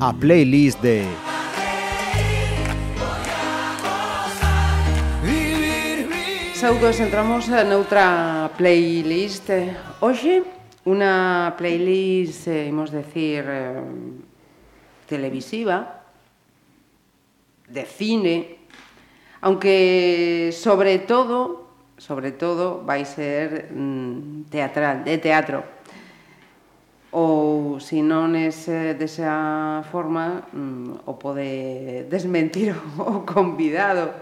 A playlist de Saudos, entramos noutra playlist. Hoxe, unha playlist, eh, imos decir, eh, televisiva De cine Aunque sobre todo, sobre todo vai ser mm, teatral, de teatro. Ou se non é eh, desa forma, mm, o pode desmentir o convidado.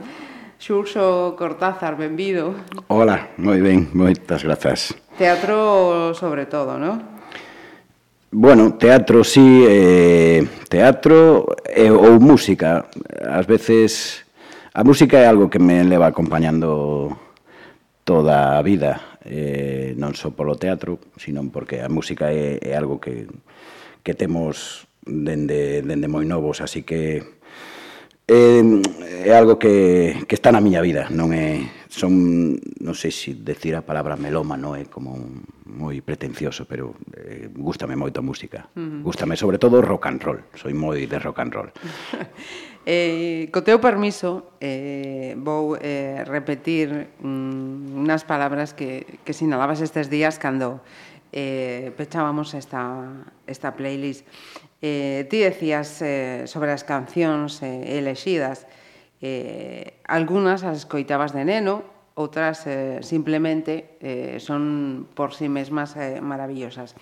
Xurxo Cortázar, benvido. Hola, moi ben, moitas grazas. Teatro sobre todo, non? Bueno, teatro sí, eh, teatro eh, ou música. Ás veces A música é algo que me leva acompañando toda a vida, eh, non só polo teatro, sino porque a música é, é algo que, que temos dende, dende moi novos, así que é, é algo que, que está na miña vida, non é son, non sei se decir a palabra meloma, non é como moi pretencioso, pero eh, gústame moito a música. Uh -huh. Gústame sobre todo rock and roll, soy moi de rock and roll. Eh, co teu permiso, eh, vou eh, repetir mm, unhas palabras que, que sinalabas estes días cando eh, pechábamos esta, esta playlist. Eh, ti decías eh, sobre as cancións eh, elexidas, eh, algunas as escoitabas de neno, outras eh, simplemente eh, son por sí mesmas eh, maravillosas.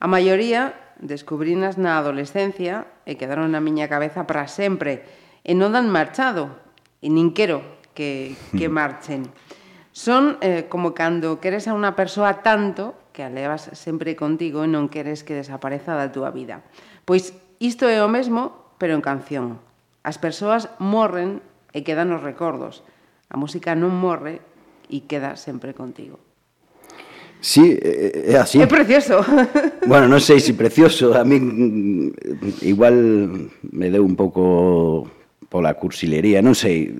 A maioría descubrinas na adolescencia e quedaron na miña cabeza para sempre e non dan marchado e nin quero que, que hmm. marchen. Son eh, como cando queres a unha persoa tanto que a levas sempre contigo e non queres que desapareza da túa vida. Pois isto é o mesmo, pero en canción. As persoas morren e quedan os recordos. A música non morre e queda sempre contigo. Sí, eh, eh, é así. É precioso. Bueno, non sei se precioso, a min mm, igual me deu un pouco pola cursilería, non sei.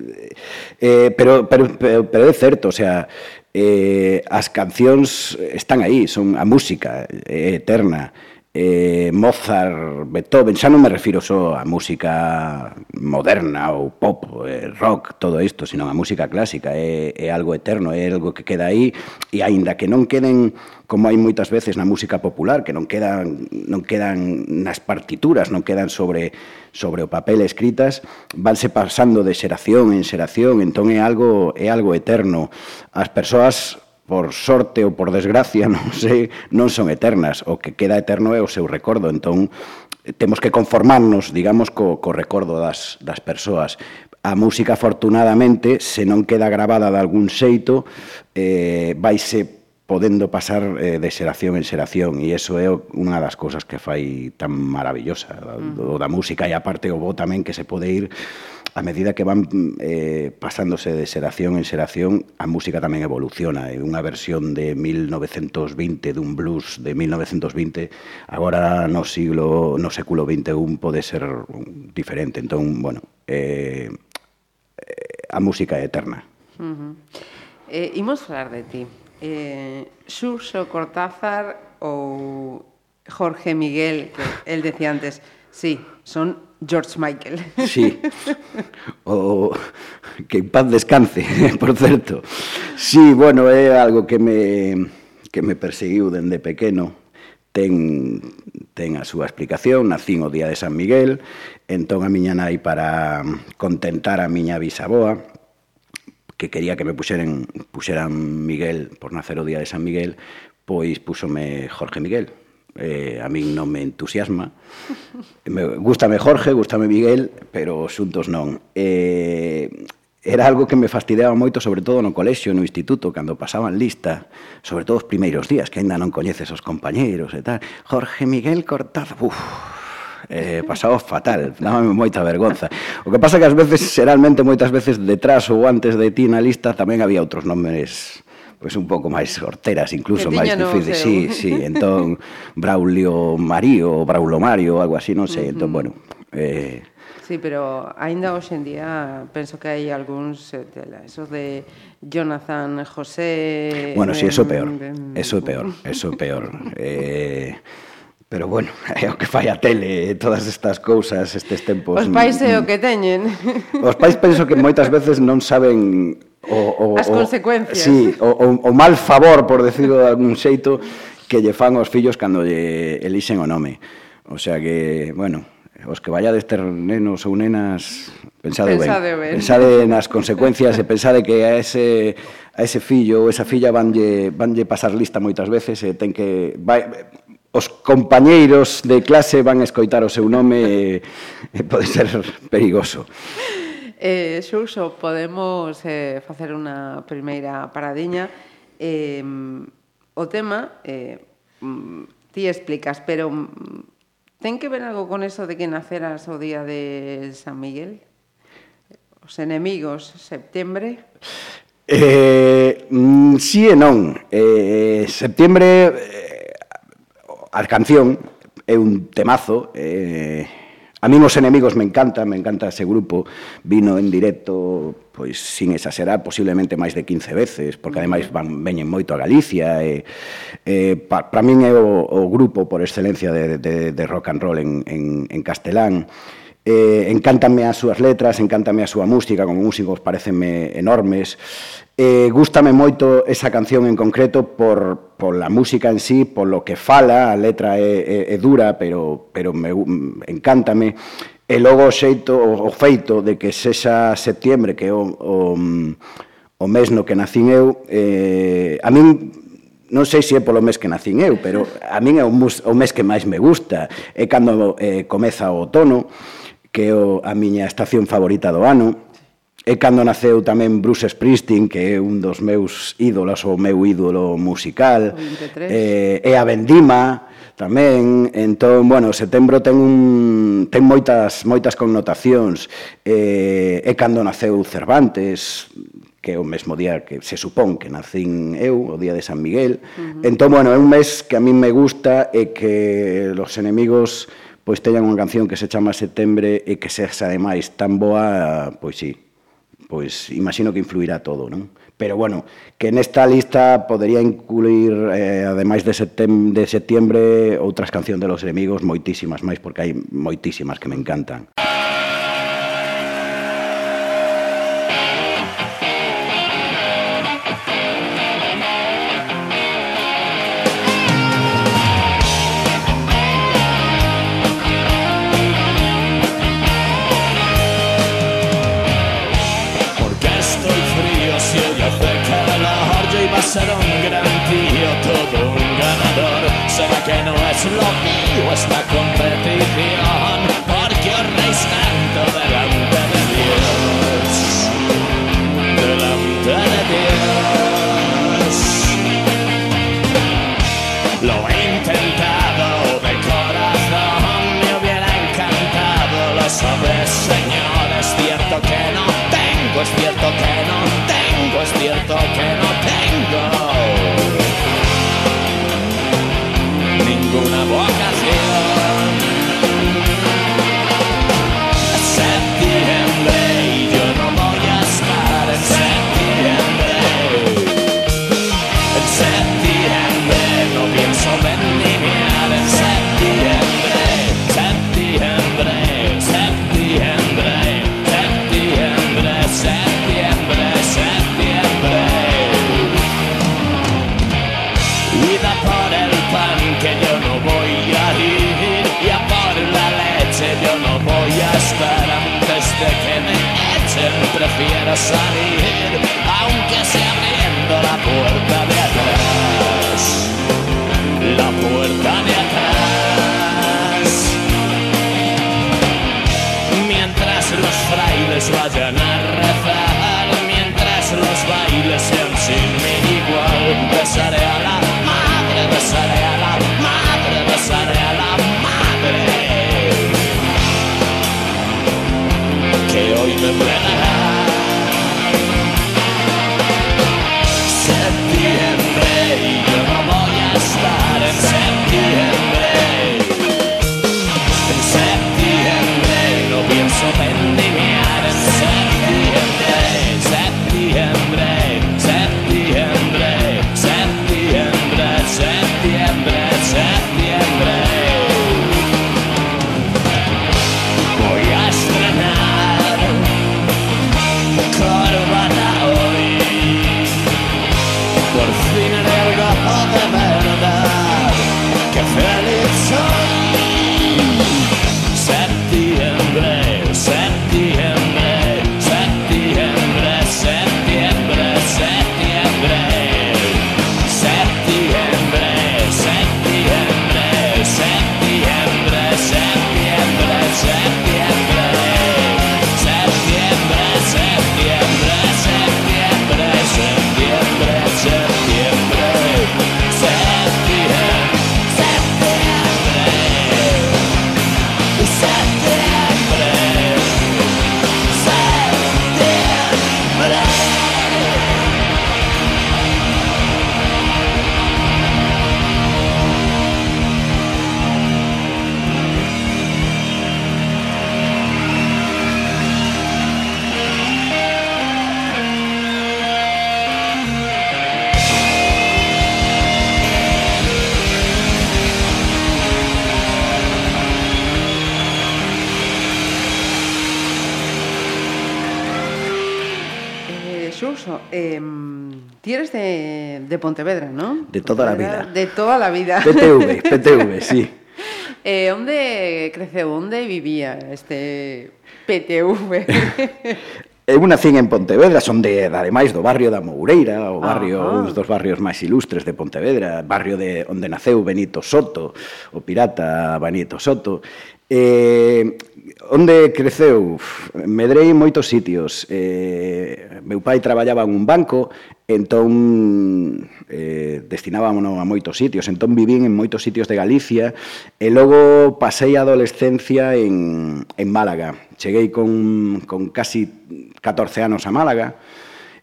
Eh, pero, pero, pero, pero é certo, o sea, eh, as cancións están aí, son a música é eterna eh, Mozart, Beethoven, xa non me refiro só a música moderna ou pop, eh, rock, todo isto, sino a música clásica, é, é algo eterno, é algo que queda aí, e aínda que non queden, como hai moitas veces na música popular, que non quedan, non quedan nas partituras, non quedan sobre, sobre o papel escritas, vanse pasando de xeración en xeración, entón é algo, é algo eterno. As persoas por sorte ou por desgracia, non sei, non son eternas, o que queda eterno é o seu recordo, entón temos que conformarnos, digamos, co, co recordo das, das persoas. A música, afortunadamente, se non queda gravada de algún xeito, eh, vaise podendo pasar eh, de xeración en xeración. E iso é unha das cousas que fai tan maravillosa mm. do, do da música. E aparte o bo tamén que se pode ir a medida que van eh, pasándose de xeración en xeración, a música tamén evoluciona. E unha versión de 1920 dun blues de 1920, agora no siglo no século 21 pode ser diferente. Entón, bueno, eh, a música é eterna. Uh -huh. eh, imos falar de ti. Eh, Xurxo Cortázar ou Jorge Miguel, que el decía antes, Sí, son George Michael. Sí. O que en paz descanse, por certo. Sí, bueno, é algo que me que me perseguiu dende pequeno. Ten ten a súa explicación, nacín o día de San Miguel, entón a miña nai para contentar a miña bisaboa que quería que me puxeren puxeran Miguel por nacer o día de San Miguel, pois púsome Jorge Miguel eh, a min non me entusiasma. Me, gustame Jorge, gustame Miguel, pero xuntos non. Eh, era algo que me fastidiaba moito, sobre todo no colexio, no instituto, cando pasaban lista, sobre todo os primeiros días, que aínda non coñeces os compañeiros e tal. Jorge Miguel Cortázar, uf, eh, pasaba fatal, dábame moita vergonza. O que pasa que ás veces, xeralmente, moitas veces, detrás ou antes de ti na lista tamén había outros nomes pois un pouco máis horteras, incluso máis difíciles. Sí, sí, entón Braulio Mario, Braulo Mario, algo así, non sei. Entón, bueno, eh Sí, pero aínda hoxe en día penso que hai algúns eh, esos de Jonathan José Bueno, si sí, eso peor. Eso é peor, eso é peor. eh Pero bueno, é o que fai a tele, todas estas cousas, estes tempos. Os pais é o que teñen. Os pais penso que moitas veces non saben o, o, as consecuencias. Sí, o, o, o mal favor, por decirlo de algún xeito, que lle fan aos fillos cando lle elixen o nome. O sea que, bueno, os que vallades ter nenos ou nenas, pensade, pensade ben. ben. Pensade nas consecuencias e pensade que a ese a ese fillo ou esa filla vanlle vanlle pasar lista moitas veces e ten que vai, os compañeiros de clase van a escoitar o seu nome e, e pode ser perigoso. Eh, Xouso, podemos eh, facer unha primeira paradiña. Eh, o tema, eh, mm, ti explicas, pero mm, ten que ver algo con eso de que naceras o día de San Miguel? Os enemigos, septiembre? Eh, mm, sí e non. Eh, septiembre, eh, a canción é un temazo, eh, A mí os Enemigos me encanta, me encanta ese grupo. Vino en directo, pois sin exagerar, posiblemente máis de 15 veces, porque ademais van, veñen moito a Galicia. E, e, pa, para min é o, o grupo por excelencia de, de, de rock and roll en, en, en castelán. Eh, encántame as súas letras, encántame a súa música, como músicos parecenme enormes. Eh, gústame moito esa canción en concreto por, por la música en sí, por lo que fala, a letra é, é, é dura, pero, pero me, encántame. E logo o xeito, o, o feito de que sexa septiembre, que é o, o, o mes no que nacín eu, eh, a min non sei se é polo mes que nacín eu, pero a min é o, mus, o mes que máis me gusta, é cando eh, comeza o outono, que é o, a miña estación favorita do ano. E cando naceu tamén Bruce Springsteen, que é un dos meus ídolos, o meu ídolo musical. 23. Eh, e a Vendima tamén. Entón, bueno, setembro ten, un, ten moitas, moitas connotacións. Eh, e cando naceu Cervantes, que é o mesmo día que se supón que nacín eu, o día de San Miguel. Uh -huh. Entón, bueno, é un mes que a mí me gusta e que los enemigos pois teñan unha canción que se chama Setembre e que sexa ademais tan boa, pois sí, pois imagino que influirá todo, non? Pero bueno, que nesta lista podería incluir, eh, ademais de, setem de setiembre, outras cancións de los enemigos, moitísimas máis, porque hai moitísimas que me encantan. Salir aunque sea abriendo la puerta De Pontevedra, ¿no? De toda Pontevedra, a vida. De toda a vida. PTV, PTV, sí. Eh, onde creceu, onde vivía este PTV? Eu eh, nacín en Pontevedra, son de, ademais, do barrio da Moureira, o barrio, Ajá. uns dos barrios máis ilustres de Pontevedra, barrio de onde naceu Benito Soto, o pirata Benito Soto. Eh, Onde creceu? Medrei en moitos sitios. Eh, meu pai traballaba en un banco, entón eh, destinábamos a moitos sitios. Entón vivín en moitos sitios de Galicia e logo pasei a adolescencia en, en Málaga. Cheguei con, con casi 14 anos a Málaga,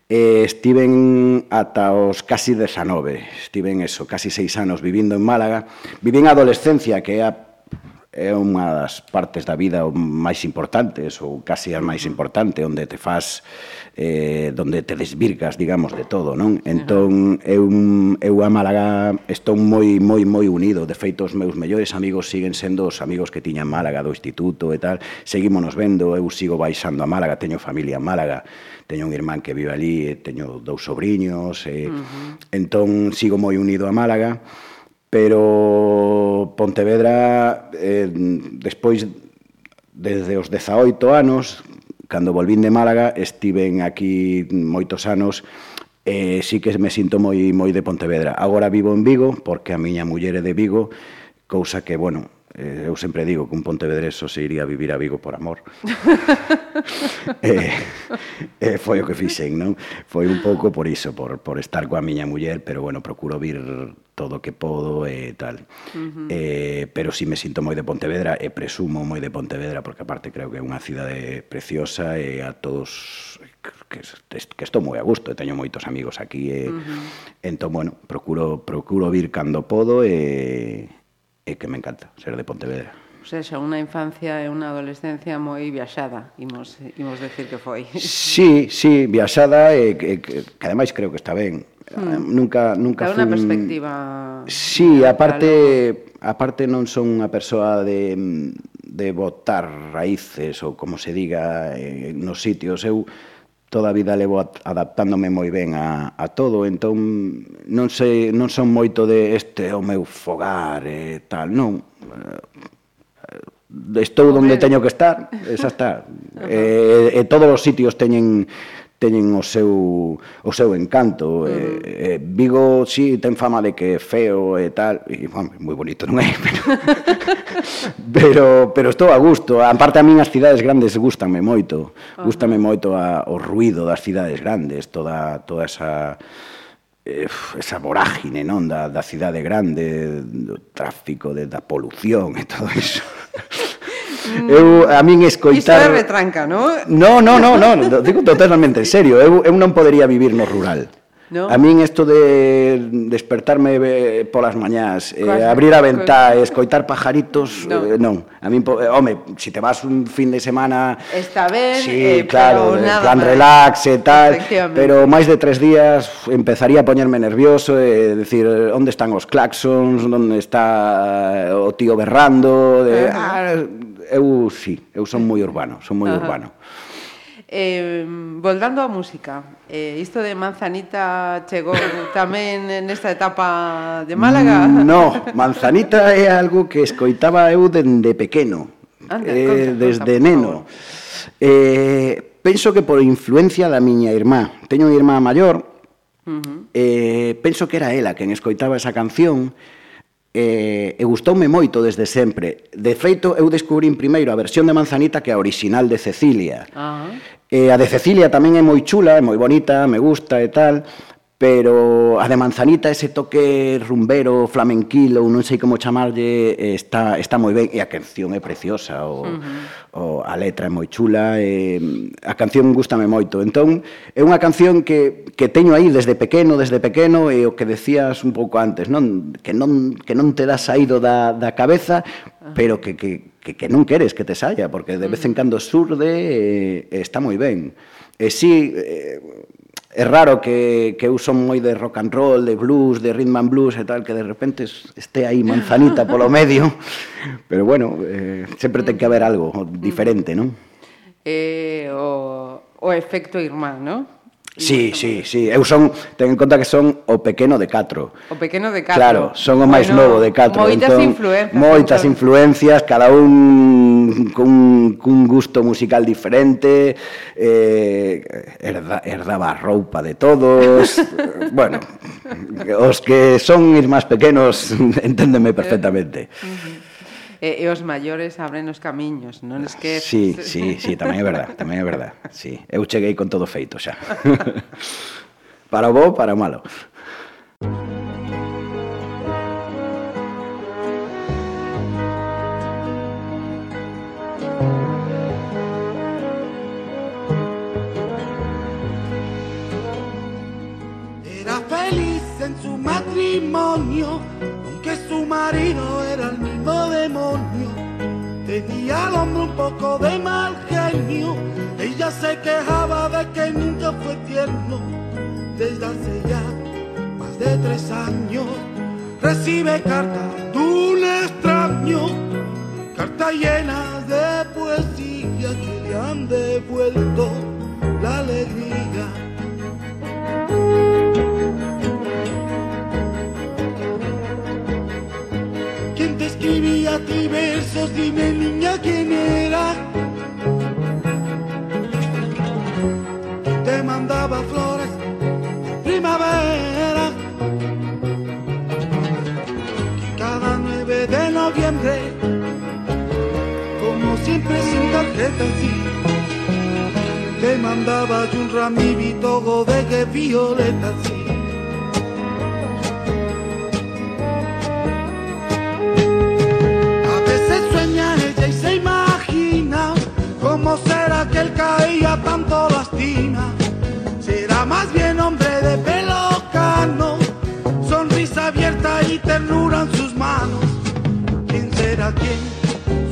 E estiven ata os casi 19, estiven eso, casi seis anos vivindo en Málaga. Vivín a adolescencia, que é a é unha das partes da vida máis importantes ou casi a máis importante onde te faz eh, donde te desvirgas, digamos, de todo, non? Entón, eu, eu a Málaga estou moi, moi, moi unido. De feito, os meus mellores amigos siguen sendo os amigos que tiña en Málaga do instituto e tal. Seguímonos vendo, eu sigo baixando a Málaga, teño familia en Málaga, teño un irmán que vive ali, teño dous sobrinhos. E... Uh -huh. Entón, sigo moi unido a Málaga pero Pontevedra eh, despois desde os 18 anos cando volvín de Málaga estiven aquí moitos anos e eh, sí que me sinto moi moi de Pontevedra. Agora vivo en Vigo porque a miña muller é de Vigo, cousa que, bueno, eh, eu sempre digo que un pontevedreso se iría a vivir a Vigo por amor. eh, eh, foi o que fixen, non? Foi un pouco por iso, por, por estar coa miña muller, pero bueno, procuro vir todo o que podo e eh, tal. Uh -huh. eh, pero si sí me sinto moi de Pontevedra e presumo moi de Pontevedra, porque aparte creo que é unha cidade preciosa e eh, a todos que, que estou moi a gusto, e teño moitos amigos aquí e eh, uh -huh. entón, bueno, procuro procuro vir cando podo e eh, e que me encanta ser de Pontevedra. O sea, unha infancia e unha adolescencia moi viaxada, imos, imos decir que foi. Sí, sí, viaxada e que, que, que ademais creo que está ben. Hmm. Eh, nunca nunca Dá unha fun... perspectiva. Sí, aparte aparte non son unha persoa de de botar raíces ou como se diga eh, nos sitios. Eu toda a vida levo adaptándome moi ben a, a todo, entón non sei, non son moito de este o meu fogar e tal, non. Eh, estou onde teño que estar, esa está. e, e todos os sitios teñen teñen o seu, o seu encanto. Uh -huh. eh, eh, Vigo, si, sí, ten fama de que é feo e tal, e, bueno, moi bonito, non é? Pero, pero, pero estou a gusto. A parte, a min as cidades grandes gustanme moito. Uh -huh. Gústame moito a, o ruido das cidades grandes, toda, toda esa eh, esa vorágine non da, da cidade grande, do tráfico, de, da polución e todo iso. Mm. Eu, a min escoitar... Isto é retranca, non? Non, non, non, no, no, digo totalmente en serio. Eu, eu non podería vivir no rural. No. A min isto de despertarme eh, polas mañás, eh, abrir a ventá e escoitar pajaritos, no. eh, non. A min, eh, home, se si te vas un fin de semana... Está ben, sí, eh, claro, pero nada plan relax e tal, pero máis de tres días empezaría a poñerme nervioso e eh, decir, onde están os claxons, onde está eh, o tío berrando, de, ah, eu sí, eu son moi urbano, son moi urbano. Eh, voltando á música, eh, isto de Manzanita chegou tamén nesta etapa de Málaga? No, Manzanita é algo que escoitaba eu dende pequeno, Anda, eh, conta, desde conta, neno. Eh, penso que por influencia da miña irmá. Teño unha irmá maior, uh -huh. eh, penso que era ela quen escoitaba esa canción, eh, e gustoume moito desde sempre. De feito, eu descubrín primeiro a versión de Manzanita que a original de Cecilia. Uh -huh. eh, a de Cecilia tamén é moi chula, é moi bonita, me gusta e tal, pero a de manzanita ese toque rumbero, flamenquilo, non sei como chamarlle, eh, está, está moi ben e a canción é preciosa, o, uh -huh. o, a letra é moi chula, e, a canción gustame moito. Entón, é unha canción que, que teño aí desde pequeno, desde pequeno, e o que decías un pouco antes, non que non, que non te das saído da, da cabeza, ah. pero que, que, que, que non queres que te saia, porque de vez en cando surde e, e está moi ben. E si... Sí, eh, é raro que, que eu son moi de rock and roll, de blues, de rhythm and blues e tal, que de repente este aí manzanita polo medio, pero bueno, eh, sempre ten que haber algo diferente, non? Eh, o, o efecto irmán, non? Sí, sí, sí. Eu son, ten en conta que son o pequeno de 4. O pequeno de 4. Claro, son o máis bueno, novo de 4. Moitas entón, influencias. Moitas entón. influencias, cada un cun, cun gusto musical diferente, eh, herda, herdaba roupa de todos. bueno, os que son irmáns pequenos, enténdeme perfectamente. Eh, uh -huh. E, e os maiores abren os camiños, non es que... Sí, sí, sí, tamén é verdad, tamén é verdad. Sí, eu cheguei con todo feito xa. para o bo, para o malo. Era feliz en su matrimonio, aunque su marido demonio. Tenía al hombre un poco de mal genio, ella se quejaba de que nunca fue tierno. Desde hace ya más de tres años, recibe cartas de un extraño, cartas llenas de poesía que le han devuelto la alegría. Escribía a ti versos? Dime niña quién era. ¿Quién te mandaba flores? Primavera. Cada 9 de noviembre, como siempre sin tarjeta sí, te mandaba yo un ramivito de que violeta sí. Cómo será que él caía tanto lastima. Será más bien hombre de pelo cano, sonrisa abierta y ternura en sus manos. ¿Quién será quien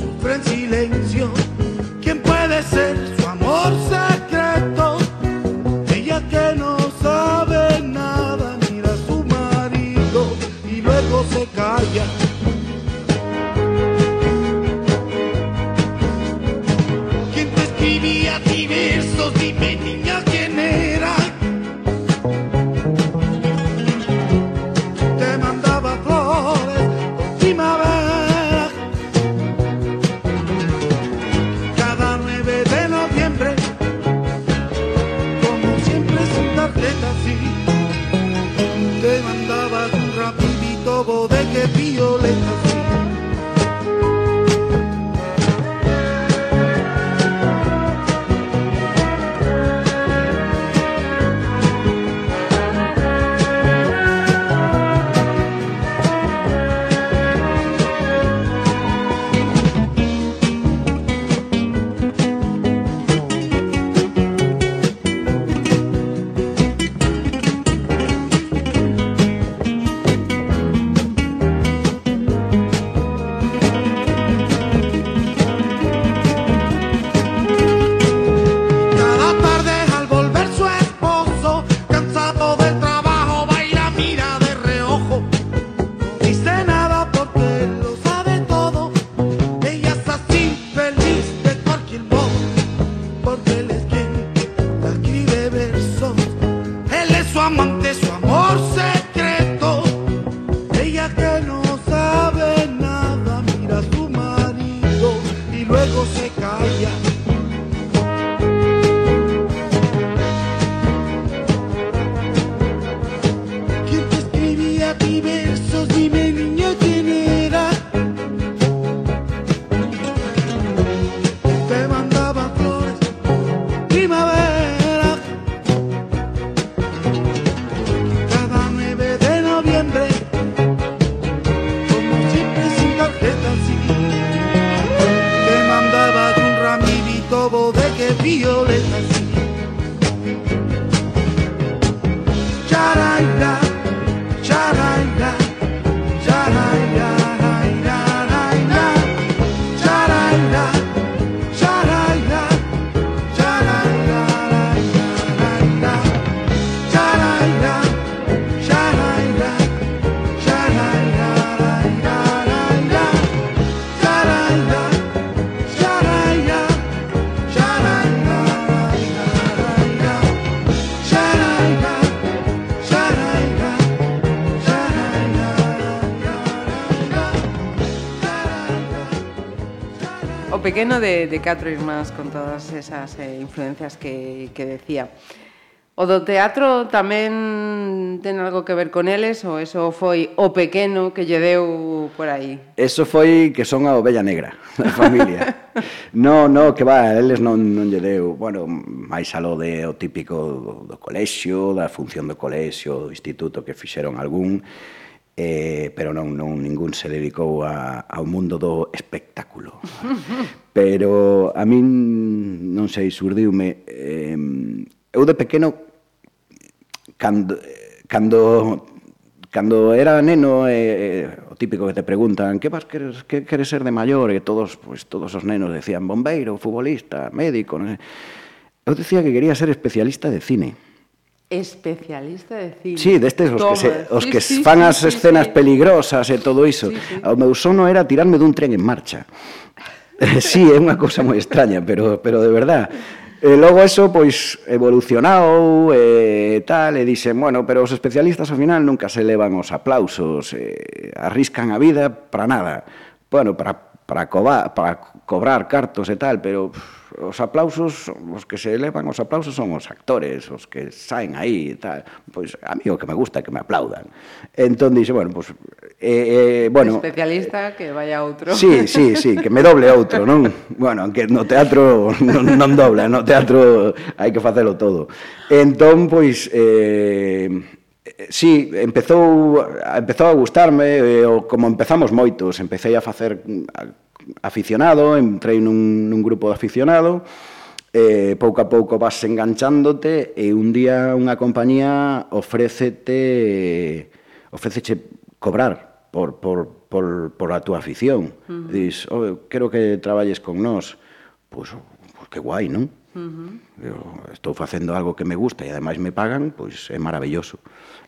sufre en silencio? pequeno de, de catro irmás con todas esas eh, influencias que, que decía. O do teatro tamén ten algo que ver con eles ou eso foi o pequeno que lle deu por aí? Eso foi que son a ovella negra da familia. no, no, que va, eles non, non lle deu, bueno, máis aló de o típico do, do colexio, da función do colexio, do instituto que fixeron algún, eh, pero non, non ningún se dedicou a, ao mundo do pero a min, non sei, surdiume... Eh, eu de pequeno, cando, cando, cando era neno, eh, o típico que te preguntan que vas queres, que queres ser de maior, e todos, pues, todos os nenos decían bombeiro, futbolista, médico, non sei. Eu decía que quería ser especialista de cine. Especialista de cine. Sí, destes os Toma. que, se, os sí, que sí, fan sí, as sí, escenas sí. peligrosas e todo iso. Sí, sí. O meu sono era tirarme dun tren en marcha. sí, é unha cousa moi extraña, pero, pero de verdad. E logo eso, pois, evolucionou e tal, e dixen, bueno, pero os especialistas ao final nunca se levan os aplausos, e arriscan a vida para nada. Bueno, para para, coba, para cobrar cartos e tal, pero pff, os aplausos, os que se elevan os aplausos son os actores, os que saen aí e tal. Pois a mí o que me gusta é que me aplaudan. Entón dixe, bueno, pois... Eh, eh, bueno, Especialista que vaya outro. Sí, sí, sí, que me doble outro, non? Bueno, aunque no teatro non, non dobla, no teatro hai que facelo todo. Entón, pois... Eh, Sí, empezou, empezou a gustarme, o como empezamos moitos, empecé a facer mm, aficionado, entrei nun, nun grupo de aficionado, eh, pouco a pouco vas enganchándote e un día unha compañía ofrécete ofréceche cobrar por, por, por, por a túa afición. Uh -huh. Dis, oh, quero que traballes con nós. Pois, pues, pues, que guai, non? Uh -huh. Eu estou facendo algo que me gusta e ademais me pagan, pois é maravilloso.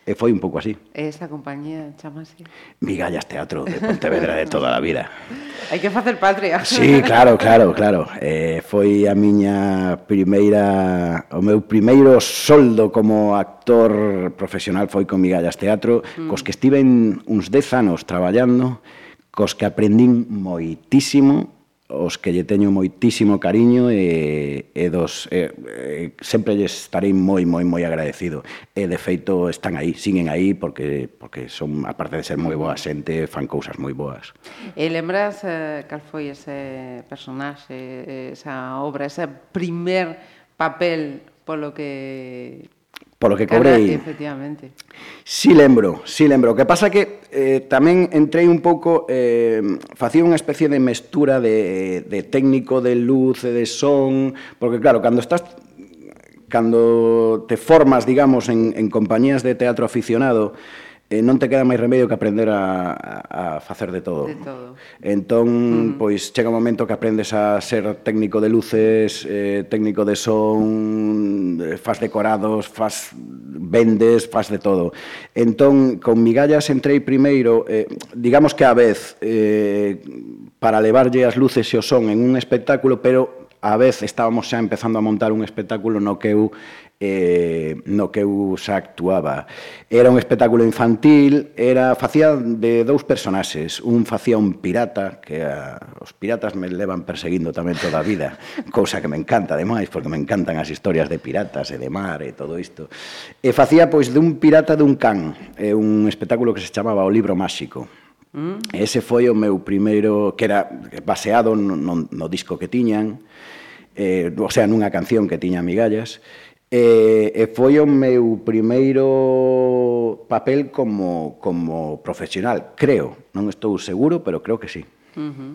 Eh, e foi un pouco así. E esa compañía chamase? Migallas Teatro de Pontevedra de toda a vida. Hai que facer patria. Sí, claro, claro, claro. Eh, foi a miña primeira o meu primeiro soldo como actor profesional foi con Migallas Teatro, mm. cos que estiven uns 10 anos traballando, cos que aprendín moitísimo os que lle teño moitísimo cariño e, e dos e, e, sempre lle estarei moi moi moi agradecido e de feito están aí, siguen aí porque porque son aparte de ser moi boa xente, fan cousas moi boas. E lembras eh, cal foi ese personaxe, esa obra, ese primer papel polo que polo que cobrei. Efectivamente. Si lembro, si lembro. O que pasa que eh, tamén entrei un pouco, eh, facía unha especie de mestura de, de técnico de luz e de son, porque claro, cando estás cando te formas, digamos, en, en compañías de teatro aficionado, eh, non te queda máis remedio que aprender a, a a facer de todo. De todo. Entón, mm. pois, chega un momento que aprendes a ser técnico de luces, eh, técnico de son, eh, faz decorados, faz vendes, faz de todo. Entón, con migallas entrei primeiro, eh, digamos que a vez, eh, para levarlle as luces e o son en un espectáculo, pero a vez estábamos xa empezando a montar un espectáculo no que eu eh, no que eu xa actuaba. Era un espectáculo infantil, era facía de dous personaxes, un facía un pirata, que a, os piratas me levan perseguindo tamén toda a vida, cousa que me encanta ademais, porque me encantan as historias de piratas e de mar e todo isto. E facía pois dun pirata dun can, é un espectáculo que se chamaba O libro máxico. Mm. Ese foi o meu primeiro, que era baseado no, no, no disco que tiñan, eh, o sea, nunha canción que tiña migallas, e, e foi o meu primeiro papel como, como profesional, creo, non estou seguro, pero creo que sí. Uh -huh.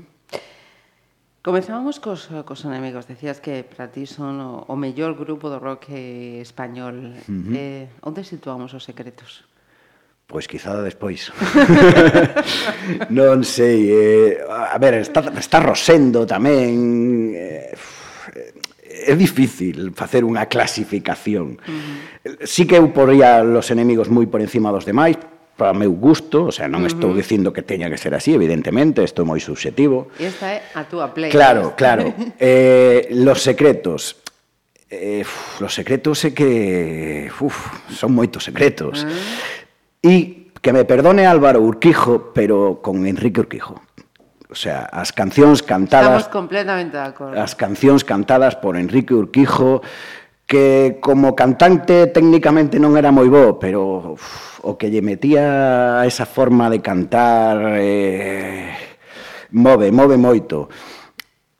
Comezábamos cos, cos enemigos. Decías que para ti son o, o mellor grupo do rock español. Uh -huh. eh, onde situamos os secretos? Pois quizá despois. non sei, eh, a ver, está, está Rosendo tamén, eh, é difícil facer unha clasificación. Uh -huh. Sí que eu poría los enemigos moi por encima dos demais, para o meu gusto, o sea, non uh -huh. estou dicindo que teña que ser así, evidentemente, isto é moi subjetivo. E esta é a túa play. Claro, claro. eh, los secretos, eh, uf, los secretos é que uf, son moitos secretos. Uh -huh. E que me perdone Álvaro Urquijo, pero con Enrique Urquijo. O sea, as cancións cantadas... Estamos completamente de acordo. As cancións cantadas por Enrique Urquijo, que como cantante técnicamente non era moi bo, pero uf, o que lle metía a esa forma de cantar eh, move, move moito.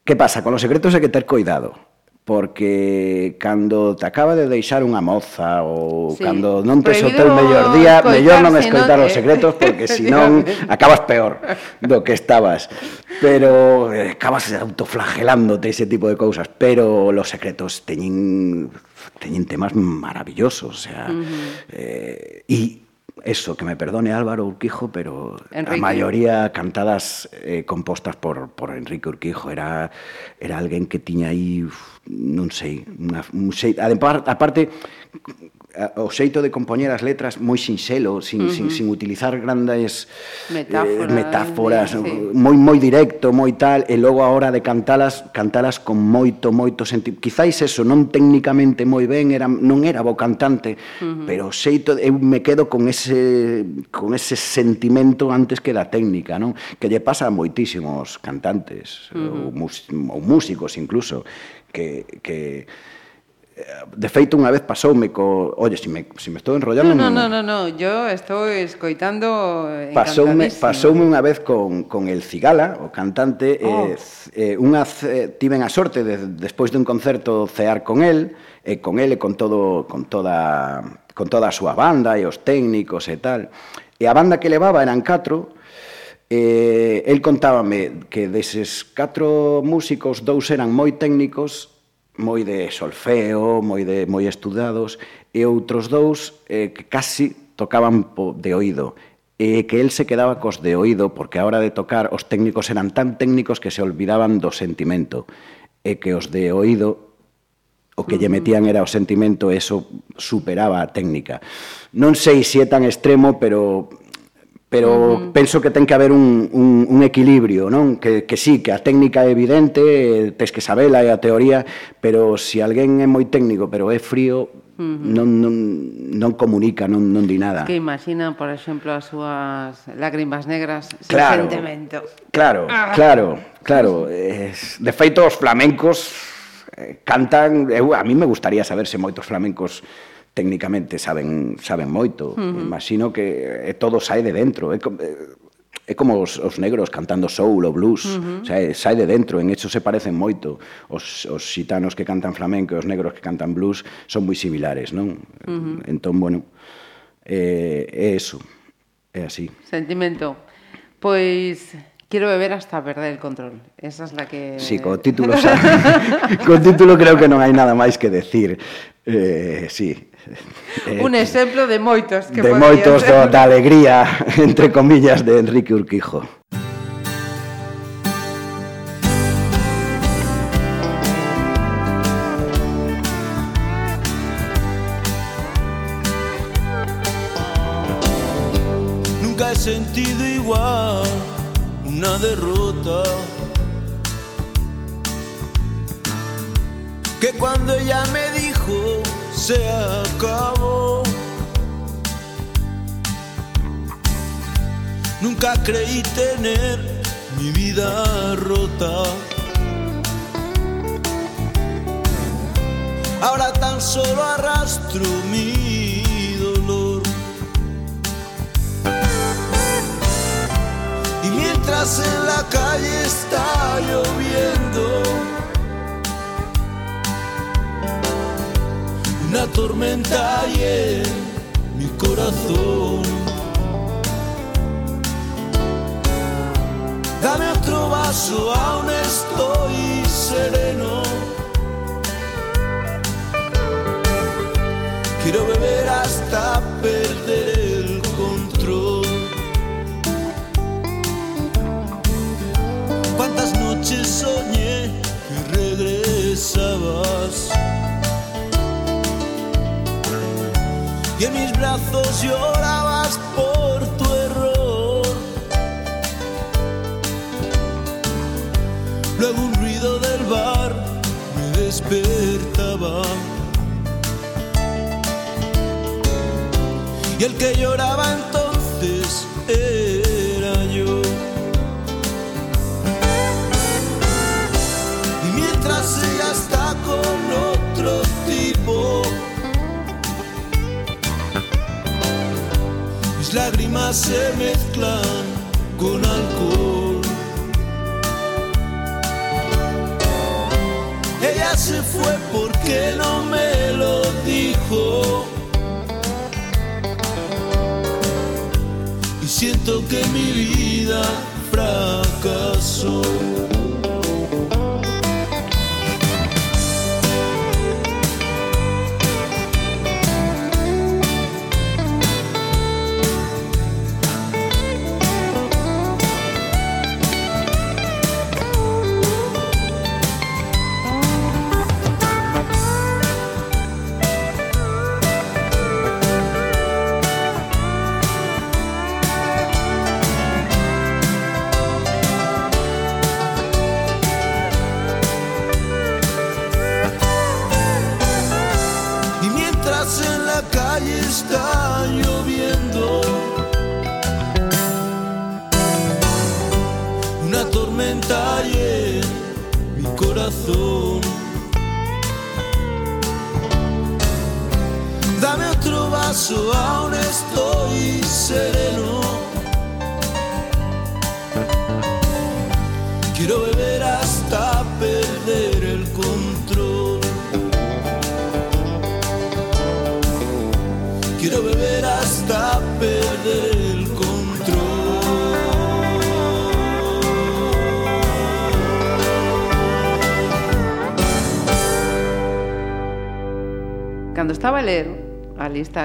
Que pasa? Con os secretos hai que ter cuidado porque cando te acaba de deixar unha moza ou sí. cando non te soltou o mellor día, mellor non escoitar os secretos porque senón acabas peor do que estabas. Pero eh, acabas autoflagelándote ese tipo de cousas, pero los secretos teñen teñen temas maravillosos, o sea, uh -huh. eh, e eso, que me perdone Álvaro Urquijo, pero Enrique. la mayoría cantadas eh, compostas por, por Enrique Urquijo. Era, era alguén que tiña aí... Uf, non sei, unha, un xeito, a, a parte o xeito de compoñer as letras moi sinxelo, sin, uh -huh. sin, sin utilizar grandes metáforas, eh, metáforas sí. moi moi directo, moi tal, e logo a hora de cantalas, cantalas con moito, moito sentido. Quizáis eso, non técnicamente moi ben, era, non era bo cantante, uh -huh. pero o xeito, eu me quedo con ese, con ese sentimento antes que da técnica, non? que lle pasa a moitísimos cantantes, uh -huh. ou, ou músicos incluso, que, que eh, De feito, unha vez pasoume co... Oye, se si me, si me estou enrollando... No, no, no, no, no. yo estou escoitando pasoume, pasoume unha vez con, con el Cigala, o cantante, oh. eh, eh, unha, tiven a sorte de, despois dun concerto cear con el, e eh, con el e con, todo, con, toda, con toda a súa banda e os técnicos e tal. E a banda que levaba eran catro, Eh, el contábame que deses catro músicos, dous eran moi técnicos, moi de solfeo, moi de moi estudados, e outros dous eh, que casi tocaban po, de oído e que el se quedaba cos de oído porque a hora de tocar os técnicos eran tan técnicos que se olvidaban do sentimento e que os de oído o que lle metían era o sentimento e eso superaba a técnica. Non sei se é tan extremo, pero pero uh -huh. penso que ten que haber un, un, un equilibrio, non? Que, que sí, que a técnica é evidente, tes que sabela e a teoría, pero se si alguén é moi técnico pero é frío, uh -huh. non, non, non comunica, non, non di nada. Que imagina, por exemplo, as súas lágrimas negras claro, sentimento. Claro, ah. claro, claro, Es, De feito, os flamencos eh, cantan... Eu, a mí me gustaría saberse moitos flamencos técnicamente saben saben moito. Uh -huh. Imagino que eh, todo sai de dentro. É, eh, é como os, os negros cantando soul ou blues, uh -huh. o sea, sai de dentro, en hecho se parecen moito. Os, os xitanos que cantan flamenco e os negros que cantan blues son moi similares, non? Uh -huh. Entón, bueno, eh, é eso, é así. Sentimento. Pois Quiero beber hasta perder el control. Esa es la que... Sí, co título, xa, co título creo que non hai nada máis que decir. Eh, sí, Eh, un exemplo de moitos que De moitos do, da alegría, entre comillas, de Enrique Urquijo. Nunca he sentido igual una derrota que cuando ella me se acabó. Nunca creí tener mi vida rota. Ahora tan solo arrastro mi dolor. Y mientras en la calle está lloviendo, una tormenta en mi corazón. Dame otro vaso, aún estoy sereno. Quiero beber hasta perder el control. Cuántas noches soñé que regresabas. En mis brazos llorabas por tu error. Luego un ruido del bar me despertaba. Y el que lloraba entonces Se mezclan con alcohol. Ella se fue porque no me lo dijo. Y siento que mi vida fracasó.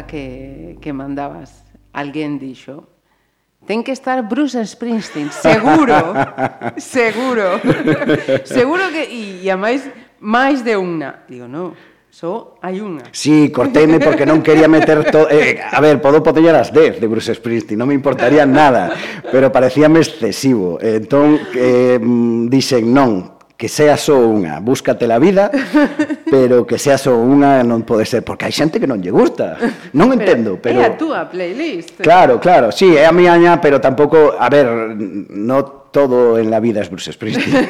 que, que mandabas. Alguén dixo, Ten que estar Bruce Springsteen, seguro, seguro. seguro que e, e a máis máis de unha. Digo, no, só hai unha. Sí, corteime porque non quería meter todo... Eh, a ver, podo potellar as 10 de Bruce Springsteen, non me importaría nada, pero parecíame excesivo. Entón, eh, dixen, non, que sea só unha, búscate la vida, pero que sea só unha non pode ser, porque hai xente que non lle gusta. Non entendo, pero... É a túa playlist. Claro, claro, sí, é a miña, pero tampouco, a ver, no todo en la vida es Bruce Springsteen.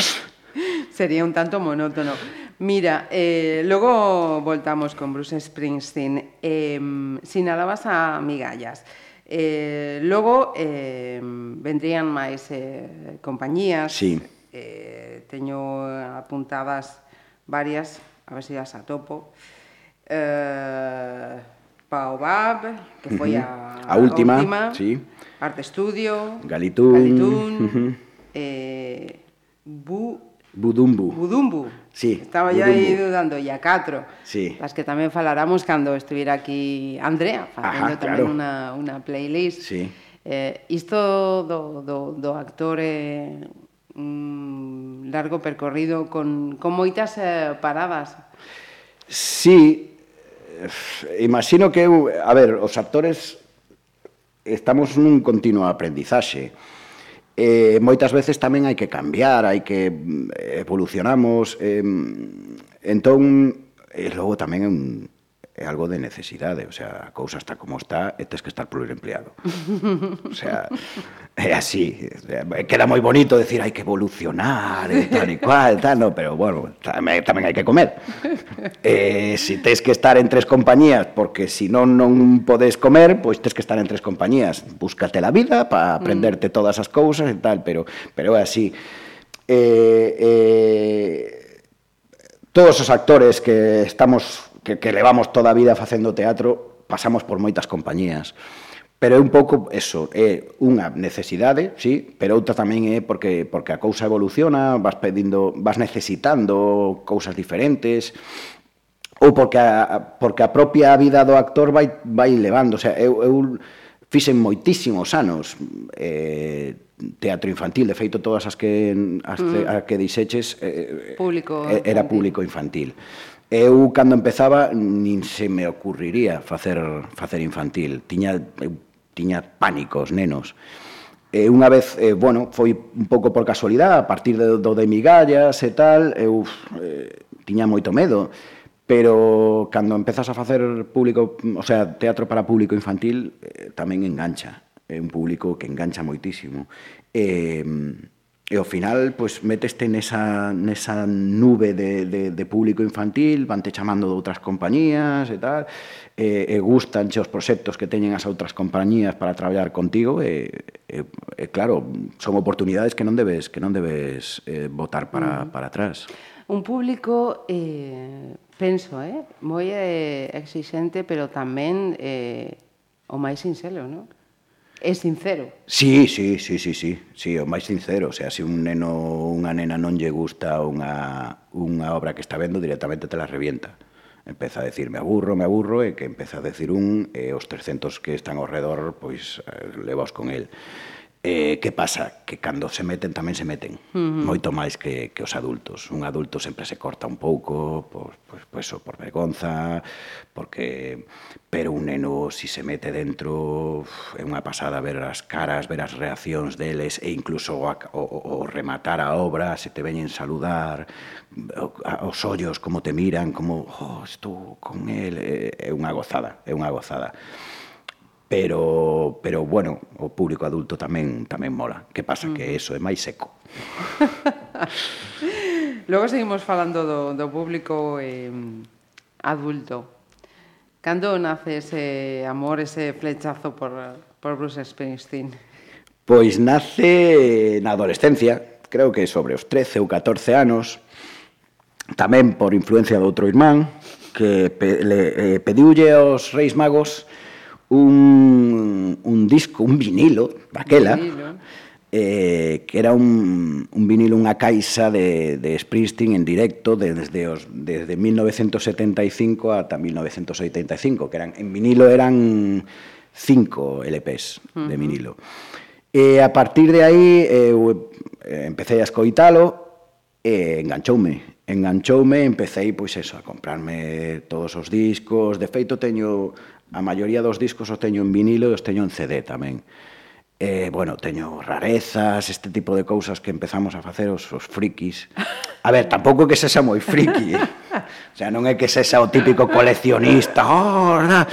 Sería un tanto monótono. Mira, eh, logo voltamos con Bruce Springsteen. Eh, sinalabas a migallas. Eh, logo eh, vendrían máis eh, compañías, sí eh, teño apuntadas varias, a ver se as atopo. Eh, Baobab, que foi a, a última, a última sí. Arte Estudio, Galitún, Galitún uh -huh. eh, Bu, Budumbu. Budumbu. Sí, Estaba yo aí dudando, e a catro. Sí. Las que tamén falaramos cando estuviera aquí Andrea, facendo Ajá, tamén claro. unha, unha playlist. Sí. Eh, isto do, do, do actor eh, un largo percorrido con, con moitas eh, paradas. Sí, imagino que eu, a ver, os actores estamos nun continuo aprendizaxe. Eh, moitas veces tamén hai que cambiar, hai que mm, evolucionamos, eh, entón e logo tamén é un é algo de necesidade, o sea, a cousa está como está e tes que estar pluriempleado. O sea, é así, queda moi bonito decir hai que evolucionar e tal e cual, tal, no, pero bueno, tamén, tamén hai que comer. Eh, si tes que estar en tres compañías, porque si non non podes comer, pois tes que estar en tres compañías. Búscate la vida para mm. aprenderte todas as cousas e tal, pero pero é así. Eh, eh, todos os actores que estamos que, que levamos toda a vida facendo teatro, pasamos por moitas compañías. Pero é un pouco eso, é unha necesidade, sí, pero outra tamén é porque porque a cousa evoluciona, vas pedindo, vas necesitando cousas diferentes, ou porque a, porque a propia vida do actor vai vai levando, o sea, eu, eu fixen moitísimos anos eh, teatro infantil, de feito todas as que as mm. a que dixeches eh, público era infantil. público infantil. Eu, cando empezaba, nin se me ocurriría facer, facer infantil. Tiña, eu, tiña pánicos, nenos. E unha vez, eh, bueno, foi un pouco por casualidade, a partir de, do de migallas e tal, eu eh, tiña moito medo, pero cando empezas a facer público, o sea, teatro para público infantil, eh, tamén engancha. É un público que engancha moitísimo. Eh, E ao final, pois, meteste nesa, nesa nube de, de, de público infantil, vante chamando de outras compañías eh, e tal, e, e gustanche os proxectos que teñen as outras compañías para traballar contigo, e, e, e claro, son oportunidades que non debes que non debes eh, botar para, mm. para atrás. Un público, eh, penso, eh, moi eh, exixente, pero tamén eh, o máis sinxelo, non? é sincero. Sí, sí, sí, sí, sí, sí, o máis sincero, o sea, se un neno unha nena non lle gusta unha, unha obra que está vendo, directamente te la revienta. Empeza a decir, me aburro, me aburro, e que empeza a decir un, e os 300 que están ao redor, pois, eh, levaos con el. Eh, que pasa? Que cando se meten tamén se meten, uh -huh. moito máis que, que os adultos. Un adulto sempre se corta un pouco, por, por, por, por vergonza, porque... Pero un neno, si se mete dentro, é unha pasada ver as caras, ver as reaccións deles, e incluso o, o, o rematar a obra, se te veñen saludar, os ollos, como te miran, como, oh, estou con él, eh, é unha gozada, é unha gozada pero pero bueno, o público adulto tamén tamén mola. Que pasa mm. que eso é máis seco. Logo seguimos falando do, do público eh, adulto. Cando nace ese amor, ese flechazo por, por Bruce Springsteen? Pois nace na adolescencia, creo que sobre os 13 ou 14 anos, tamén por influencia do outro irmán, que pe, le, eh, pediulle aos Reis Magos un, un disco, un vinilo, daquela, vinilo. Eh, que era un, un vinilo, unha caixa de, de Springsteen en directo desde, os, desde 1975 ata 1985, que eran, en vinilo eran cinco LPs uh -huh. de vinilo. E a partir de aí eh, eu eh, empecé a escoitalo e enganchoume. Enganchoume, empecé pois eso, a comprarme todos os discos. De feito teño A maioría dos discos os teño en vinilo e os teño en CD tamén. Eh, bueno, teño rarezas, este tipo de cousas que empezamos a facer os, os frikis. A ver, tampouco que sexa moi friki. Eh? O sea, non é que sexa o típico coleccionista. Oh, na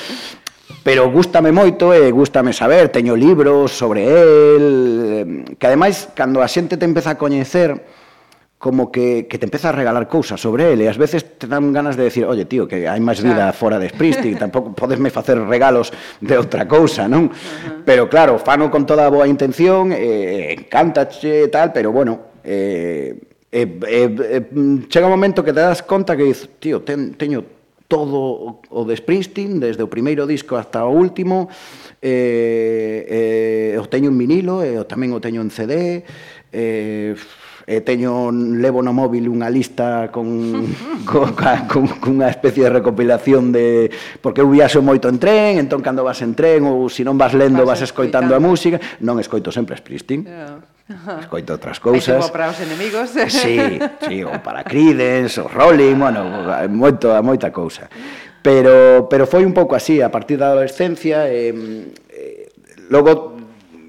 pero gústame moito e gústame saber, teño libros sobre el, que ademais cando a xente te empeza a coñecer, como que, que te empeza a regalar cousas sobre ele e ás veces te dan ganas de decir oye tío, que hai máis vida claro. fora de Springsteen tampouco podesme facer regalos de outra cousa, non? Uh -huh. pero claro, fano con toda a boa intención eh, encántache e tal, pero bueno eh, eh, eh, mm, chega un momento que te das conta que dices, tío, ten, teño todo o de Springsteen, desde o primeiro disco hasta o último, eh, eh, o teño en vinilo, e o tamén o teño en CD, eh, eh, teño levo no móvil unha lista con, con, con, con unha especie de recopilación de porque eu viaxo moito en tren, entón cando vas en tren ou se non vas lendo vas, vas escoitando a música, non escoito sempre Springsteen. Yeah. Escoito outras cousas. Como para os enemigos. Sí, sí, ou para Creedence, ou Rolling, bueno, moito, moita cousa. Pero, pero foi un pouco así, a partir da adolescencia, eh, eh, logo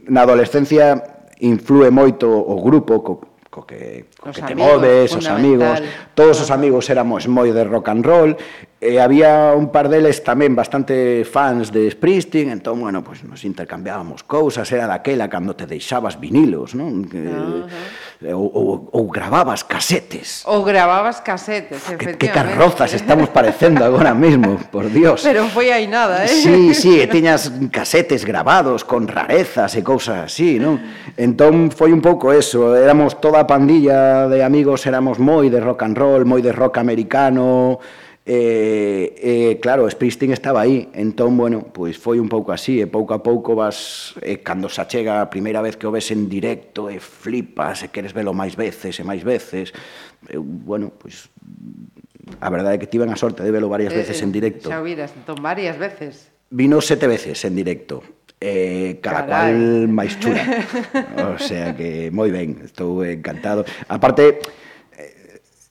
na adolescencia influe moito o grupo co, co que, co os que te amigos, moves, os amigos, todos os amigos éramos moi de rock and roll, e había un par deles tamén bastante fans de Springsteen, entón, bueno, pues nos intercambiábamos cousas, era daquela cando te deixabas vinilos, non? Que, uh -huh Eh, ou, ou, ou gravabas casetes. Ou gravabas casetes, efectivamente. Que, que carrozas estamos parecendo agora mesmo, por Dios. Pero foi aí nada, eh? Sí, sí, e tiñas casetes grabados con rarezas e cousas así, non? Entón foi un pouco eso, éramos toda a pandilla de amigos, éramos moi de rock and roll, moi de rock americano, E, e claro, Springsteen estaba aí, entón, bueno, pois foi un pouco así, e pouco a pouco vas, e cando se achega a primeira vez que o ves en directo, e flipas, e queres velo máis veces e máis veces, e, bueno, pois a verdade é que tiven a sorte de velo varias eh, veces eh, en directo. Xa viras, entón, varias veces. Vino sete veces en directo, eh, cada Carai. cual máis chula. o sea que moi ben, estou encantado. Aparte,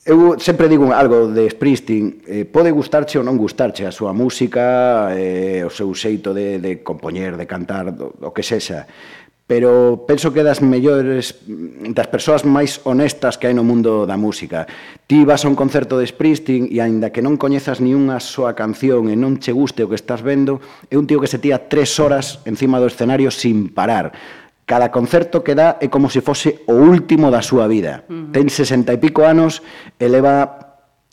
Eu sempre digo algo de Springsteen, eh, pode gustarche ou non gustarche a súa música, eh, o seu xeito de, de compoñer, de cantar, do, do que sexa, pero penso que das mellores, das persoas máis honestas que hai no mundo da música. Ti vas a un concerto de Springsteen e aínda que non coñezas ni unha soa canción e non che guste o que estás vendo, é un tío que se tía tres horas encima do escenario sin parar Cada concerto que dá é como se fose o último da súa vida. Uh -huh. Ten 60 e pico anos, eleva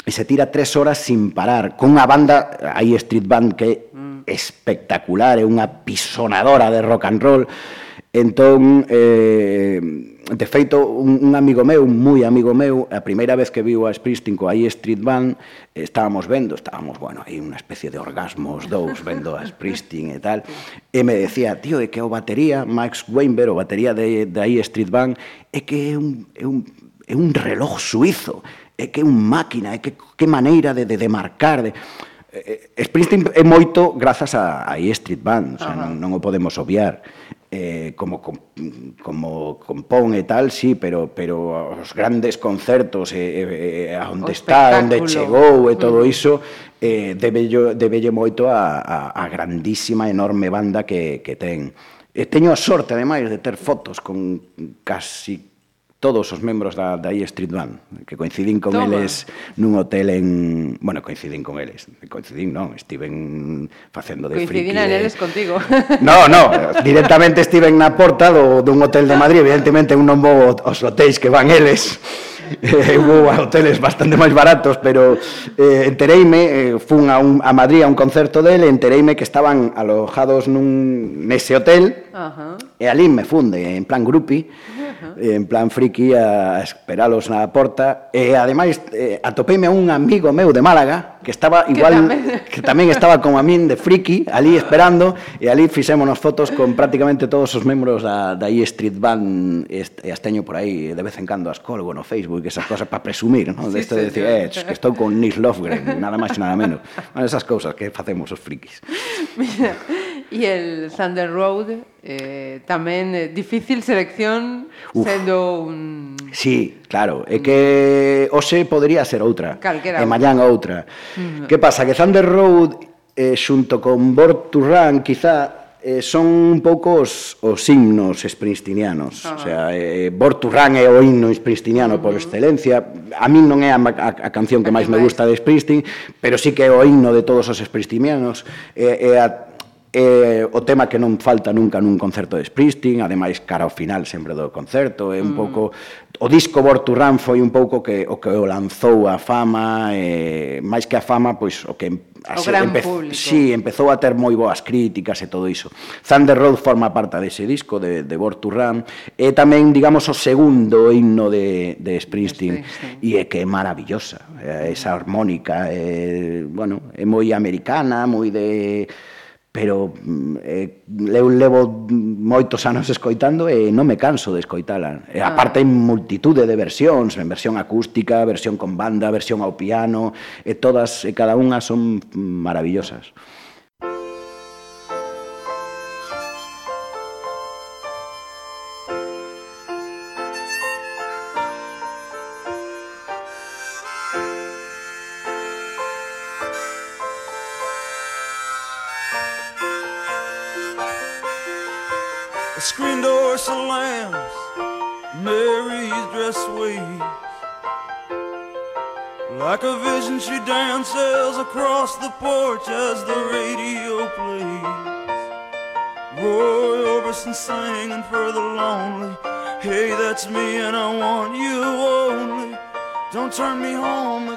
e se tira tres horas sin parar, con unha banda, hai street band que é mm. espectacular, é unha pisonadora de rock and roll, Entón, eh, de feito, un, un amigo meu, un moi amigo meu, a primeira vez que viu a Springsteen coa I Street Band, estábamos vendo, estábamos, bueno, aí unha especie de orgasmos dous vendo a Springsteen e tal, e me decía, tío, é que o batería, Max Weinberg, o batería de, de I Street Band, é que é un, é un, é un reloj suizo, é que é un máquina, é que que maneira de, de, de marcar, de... Springsteen é moito grazas a, a E Street Band, o sea, non, non o podemos obviar eh, como, como compón e tal, sí, pero, pero os grandes concertos eh, eh, eh a onde está, onde chegou e todo mm. iso, eh, debello, debelle moito a, a, a grandísima, enorme banda que, que ten. E teño a sorte, ademais, de ter fotos con casi todos os membros da, da E Street Band, que coincidín con Toma. eles nun hotel en... Bueno, coincidín con eles, coincidín, non, estiven facendo de coincidín friki. Coincidín eles contigo. No, no, directamente estiven na porta do, dun hotel de Madrid, evidentemente un non vou aos hotéis que van eles, eh, hubo hoteles bastante máis baratos, pero eh, entereime, eh, fun a, un, a Madrid a un concerto dele, entereime que estaban alojados nun, nese hotel, uh -huh. e ali me funde, en plan grupi, Eh, en plan friki a esperalos na porta. E ademais eh, atopeime a un amigo meu de Málaga que estaba igual que tamén, que tamén estaba como a min de friki ali esperando e ali fixémonos fotos con prácticamente todos os membros da, da e Street Band e as teño por aí de vez en cando as colgo no Facebook esas cosas para presumir ¿no? de isto sí, de decir eh, que estou con Nils Lofgren nada máis e nada menos. Bueno, esas cousas que facemos os frikis. Mira E el Thunder Road eh, tamén eh, difícil selección Uf. sendo un... Sí, claro, é que hoxe podería ser outra Calquera. e mañán outra. Mm. Que pasa? Que Thunder Road eh, xunto con Born to Run quizá eh, son un pouco os, os himnos springstinianos. Ah. O sea, eh, Born to Run é o himno springstiniano uh -huh. por mm-hmm. excelencia. A min non é a, a, a canción que máis me gusta de Springsteen, pero sí que é o himno de todos os springstinianos. É, é a É o tema que non falta nunca nun concerto de Springsteen, ademais cara ao final sempre do concerto, é un mm. pouco o disco Born to Run foi un pouco que o que o lanzou a fama, e, máis que a fama, pois o que a, o gran empe público. Sí, empezou a ter moi boas críticas e todo iso. Thunder Road forma parte dese disco de, de Born to Run, é tamén, digamos, o segundo himno de, de Springsteen, Springsteen. e é que é maravillosa, esa armónica, é, bueno, é moi americana, moi de pero mm, eh, eu levo moitos anos escoitando e non me canso de escoitala. E, ah. aparte, hai multitude de versións, en versión acústica, versión con banda, versión ao piano, e todas e cada unha son mm, maravillosas. Across the porch as the radio plays. Roy Orbison singing for the lonely. Hey, that's me and I want you only. Don't turn me home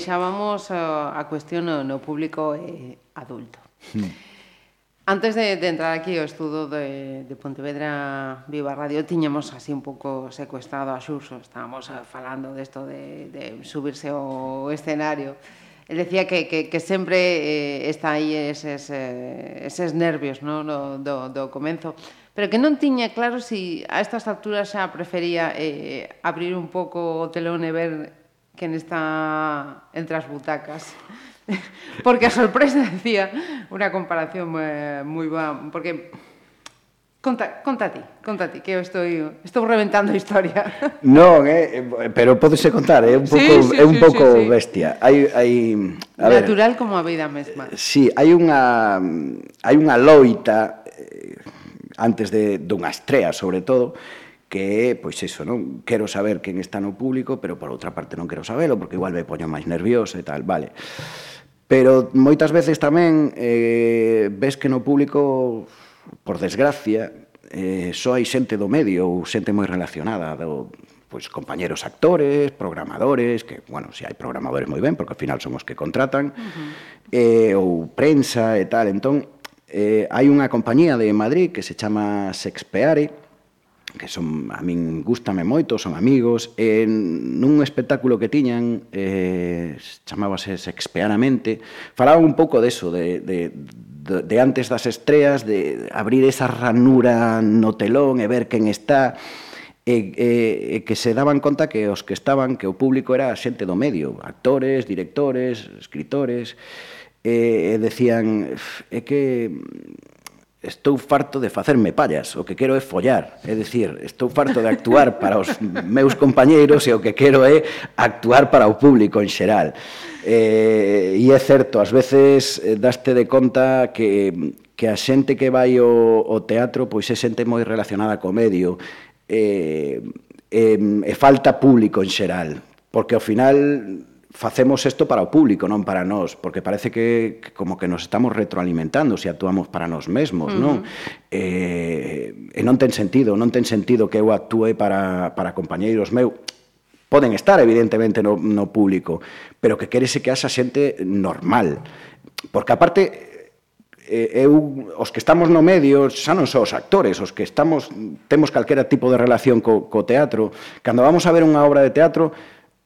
deixábamos eh, a cuestión no, no público eh, adulto. Mm. Antes de, de entrar aquí ao estudo de, de Pontevedra Viva Radio tiñamos así un pouco secuestrado a Xurxo, estábamos eh, falando desto de, de subirse ao escenario. El decía que, que, que sempre eh, está aí eses, eh, eses nervios no? do, do, do comenzo, pero que non tiña claro se si a estas alturas xa prefería eh, abrir un pouco o telón e ver quen está entre as butacas. porque a sorpresa decía unha comparación eh, moi boa, porque Conta, conta ti, conta ti, que eu estou, estou reventando a historia. Non, eh, eh pero podese contar, é eh, un pouco, sí, sí, é un sí, pouco sí, sí. bestia. Hai, hai, a Natural ver, como a vida mesma. Sí, hai unha, hai unha loita, eh, antes de, dunha estrea sobre todo, que é, pois eso, non? Quero saber quen está no público, pero por outra parte non quero sabelo, porque igual me poño máis nervioso e tal, vale. Pero moitas veces tamén eh, ves que no público, por desgracia, eh, só hai xente do medio ou xente moi relacionada do, pois compañeros actores, programadores, que, bueno, se hai programadores moi ben, porque ao final son os que contratan, uh -huh. eh, ou prensa e tal. Entón, eh, hai unha compañía de Madrid que se chama Sexpeare, que son a min gustame moito, son amigos, e nun espectáculo que tiñan eh, chamábase Sexpeanamente, falaba un pouco deso, de, de, de, de antes das estreas, de abrir esa ranura no telón e ver quen está, e, e, e que se daban conta que os que estaban, que o público era xente do medio, actores, directores, escritores, e, e decían, é que estou farto de facerme pallas, o que quero é follar, é dicir, estou farto de actuar para os meus compañeiros e o que quero é actuar para o público en xeral. Eh, e é certo, ás veces eh, daste de conta que, que a xente que vai ao, ao teatro pois é xente moi relacionada co medio, eh, eh, e falta público en xeral, porque ao final facemos isto para o público, non para nós, porque parece que, que como que nos estamos retroalimentando se actuamos para nós mesmos, uh -huh. non? Eh, e non ten sentido, non ten sentido que eu actúe para, para compañeiros meu, poden estar evidentemente no, no público, pero que querese que haxa xente normal, porque aparte eh, eu os que estamos no medio xa non só os actores, os que estamos temos calquera tipo de relación co, co teatro, cando vamos a ver unha obra de teatro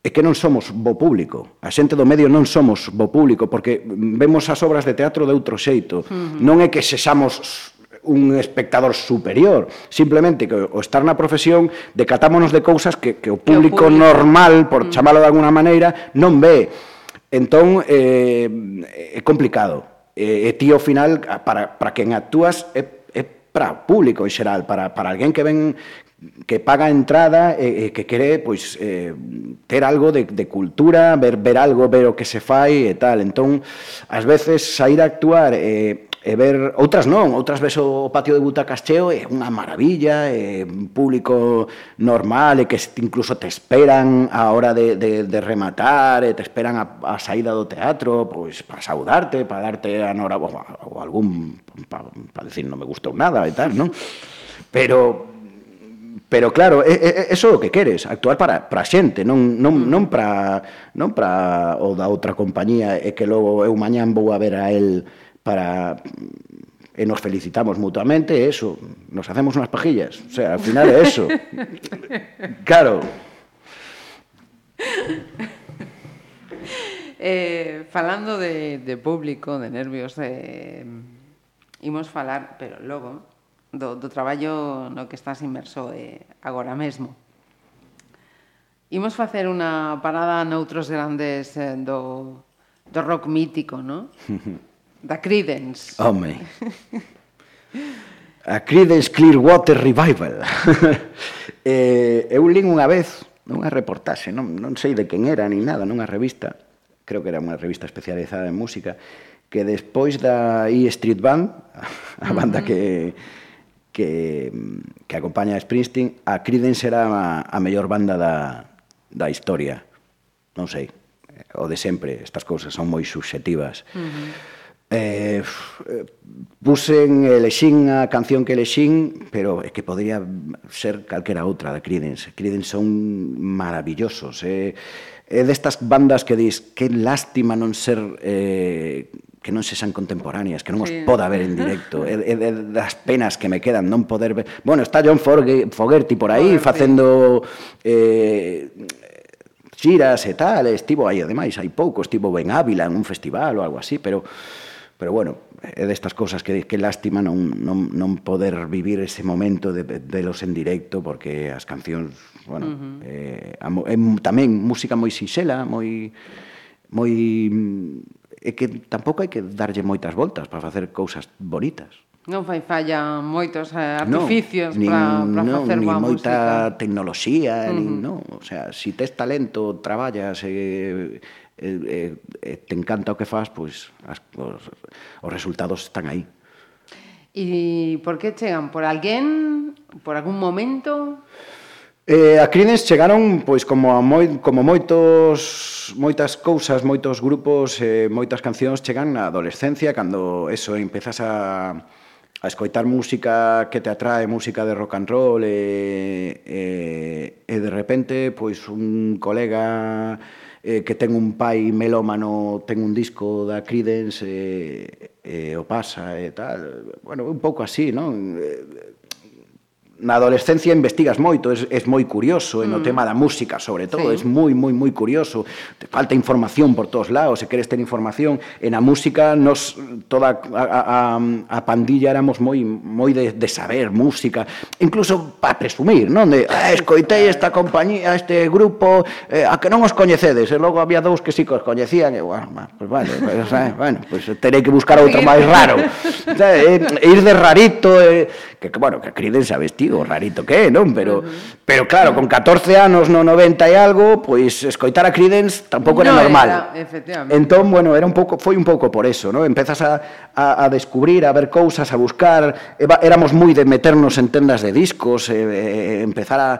é que non somos bo público. A xente do medio non somos bo público, porque vemos as obras de teatro de outro xeito. Uh -huh. Non é que sexamos un espectador superior, simplemente que o estar na profesión decatámonos de cousas que, que o público, que o público normal, por mm. uh -huh. chamalo de alguna maneira, non ve. Entón, eh, é complicado. E, e ti, ao final, para, para quen actúas, é, é para público en xeral, para, para alguén que ven que paga entrada e, e que quere pois eh, ter algo de, de cultura, ver ver algo, ver o que se fai e eh, tal. Entón, ás veces sair a actuar e eh, e ver outras non, outras ves o patio de butacas cheo é unha maravilla, é un público normal e que incluso te esperan a hora de, de, de rematar, e te esperan a, a saída do teatro, pois para saudarte, para darte a nora, ou, ou algún para pa decir non me gustou nada e tal, non? Pero Pero claro, é, é, é o que queres, actuar para, para a xente, non, non, non para non para o da outra compañía e que logo eu mañán vou a ver a el para e nos felicitamos mutuamente, eso, nos hacemos unas pajillas, o sea, al final é eso. claro. Eh, falando de, de público, de nervios, eh, imos falar, pero logo, do, do traballo no que estás inmerso eh, agora mesmo. Imos facer unha parada noutros grandes eh, do, do rock mítico, no? da Creedence. Home. A Creedence Clearwater Revival. eh, eu lín unha vez nunha reportaxe, non, non sei de quen era nin nada, nunha revista, creo que era unha revista especializada en música, que despois da E Street Band, a banda que que, que acompaña a Springsteen, a Creedence será a, a mellor banda da, da historia. Non sei, eh, o de sempre, estas cousas son moi subxetivas. Uh eh, -huh. Eh, pusen, elexín a canción que elexín, pero é que podría ser calquera outra da Creedence. Creedence son maravillosos, eh? é destas bandas que dis que lástima non ser eh, que non sexan contemporáneas, que non sí. os poda ver en directo. é, é, é das penas que me quedan non poder ver. Bueno, está John Fogerty por aí Fogerty. facendo eh xiras e tal, estivo aí ademais, hai pouco, estivo ben Ávila en un festival ou algo así, pero pero bueno, é destas cousas que que lástima non non non poder vivir ese momento de de los en directo porque as cancións, bueno, uh -huh. eh, é, tamén música moi sinxela, moi moi é que tampouco hai que darlle moitas voltas para facer cousas bonitas. Non fai falla moitos eh, artificios para para no, facer boa música. moita tecnoloxía, uh -huh. nin, non. O sea, si tes talento, traballas, eh, eh, eh, te encanta o que faz, pois as, os, os resultados están aí. E por que chegan? Por alguén? Por algún momento? Eh, a Creedence chegaron pois como a moi, como moitos moitas cousas, moitos grupos, eh, moitas cancións chegan na adolescencia cando eso empezas a a escoitar música que te atrae, música de rock and roll e, e, e de repente pois un colega eh, que ten un pai melómano ten un disco da Creedence e, e o pasa e tal, bueno, un pouco así, non? Eh, na adolescencia investigas moito, es, es moi curioso, mm. e no mm. tema da música, sobre todo, sí. es moi, moi, moi curioso. Te falta información por todos lados, se queres ter información. En a música, nos, toda a, a, a pandilla éramos moi moi de, de saber música, incluso para presumir, non? De, ah, escoitei esta compañía, este grupo, eh, a que non os coñecedes, e logo había dous que sí que os coñecían, e, bueno, pues, vale, pues, eh, bueno, pues terei que buscar outro máis raro. e, e ir de rarito, eh, que, bueno, que criden xa vestido, rarito que é, non? Pero, pero claro, con 14 anos no 90 e algo, pois escoitar a Creedence tampouco era No normal. era, efectivamente. Entón, bueno, era un pouco, foi un pouco por eso, ¿no? Empezas a, a, a descubrir, a ver cousas, a buscar, eva- éramos moi de meternos en tendas de discos, e, e, empezar a,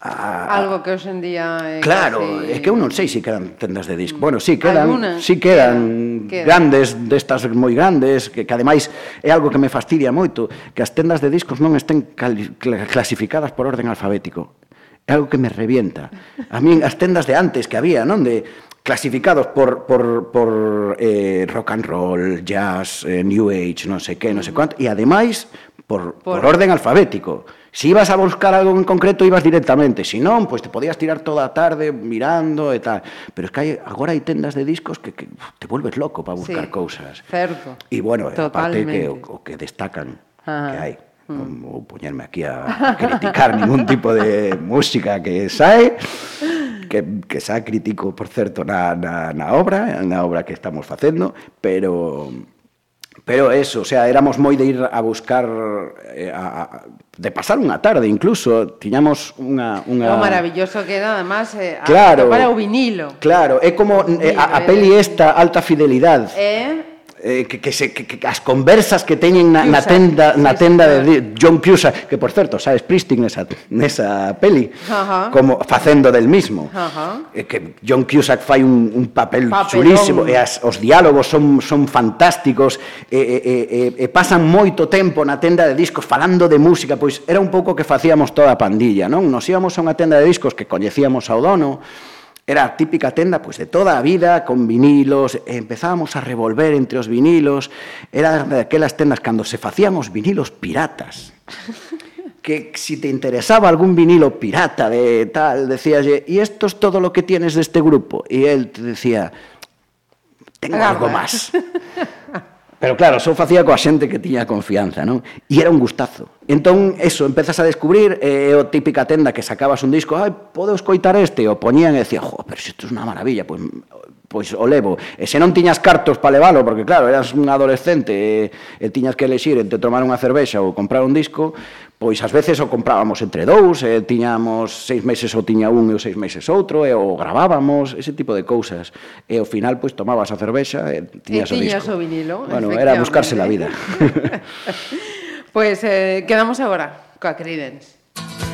a... Algo que hoxe en día é Claro, casi... é que eu non sei se quedan tendas de disco. Mm. Bueno, si sí quedan, si sí quedan, quedan grandes, destas moi grandes, que, que ademais é algo que me fastidia moito, que as tendas de discos non estén cali, clasificadas por orden alfabético. É algo que me revienta. A min as tendas de antes que había, non, de clasificados por, por, por eh, rock and roll, jazz, eh, new age, non sei que, non sei quanto, e ademais por, por, por orden alfabético Si ibas a buscar algo en concreto, ibas directamente. Si non, pois te podías tirar toda a tarde mirando e tal. Pero es que hai, agora hai tendas de discos que, que te vuelves loco para buscar sí, cousas. Certo. E bueno, aparte que o, o que destacan Ajá. que hai mm. non vou poñerme aquí a criticar ningún tipo de música que sai que, que xa critico, por certo, na, na, na obra, na obra que estamos facendo, pero Pero eso, o sea, éramos moi de ir a buscar eh, a, a, de pasar unha tarde incluso, tiñamos unha unha O maravilloso que era además eh, claro, para o vinilo. Claro, é como vinilo, eh, a, a peli eh. esta Alta Fidelidade. Eh? eh, que, que, se, que, que as conversas que teñen na, na tenda na tenda de John Cusack, que por certo, sabes Pristin nesa nesa peli, uh -huh. como facendo del mismo. Uh -huh. eh, que John Cusack fai un, un papel Papelón. chulísimo e as, os diálogos son son fantásticos e, e, e, e pasan moito tempo na tenda de discos falando de música, pois era un pouco que facíamos toda a pandilla, non? Nos íbamos a unha tenda de discos que coñecíamos ao dono, Era típica tenda pues, de toda a vida, con vinilos, empezábamos a revolver entre os vinilos, era daquelas tendas cando se facían os vinilos piratas. Que si te interesaba algún vinilo pirata de tal, decías, y esto es todo lo que tienes de este grupo. Y él te decía, tengo Agarra. algo más. Pero claro, só facía coa xente que tiña confianza, non? E era un gustazo. Entón, eso, empezas a descubrir eh, o típica tenda que sacabas un disco, ai, podo escoitar este, o poñían e decía, jo, pero isto é unha maravilla, pois, pois o levo. E se non tiñas cartos para levalo, porque claro, eras un adolescente e, e tiñas que elexir entre tomar unha cervexa ou comprar un disco, pois ás veces o comprábamos entre dous, e tiñamos seis meses ou tiña un e os seis meses outro, e o gravábamos, ese tipo de cousas. E ao final, pois, tomabas a cervexa eh, e tiñas, e tiñas o disco. o vinilo, Bueno, era buscarse la vida. pois, pues, eh, quedamos agora coa Creedence.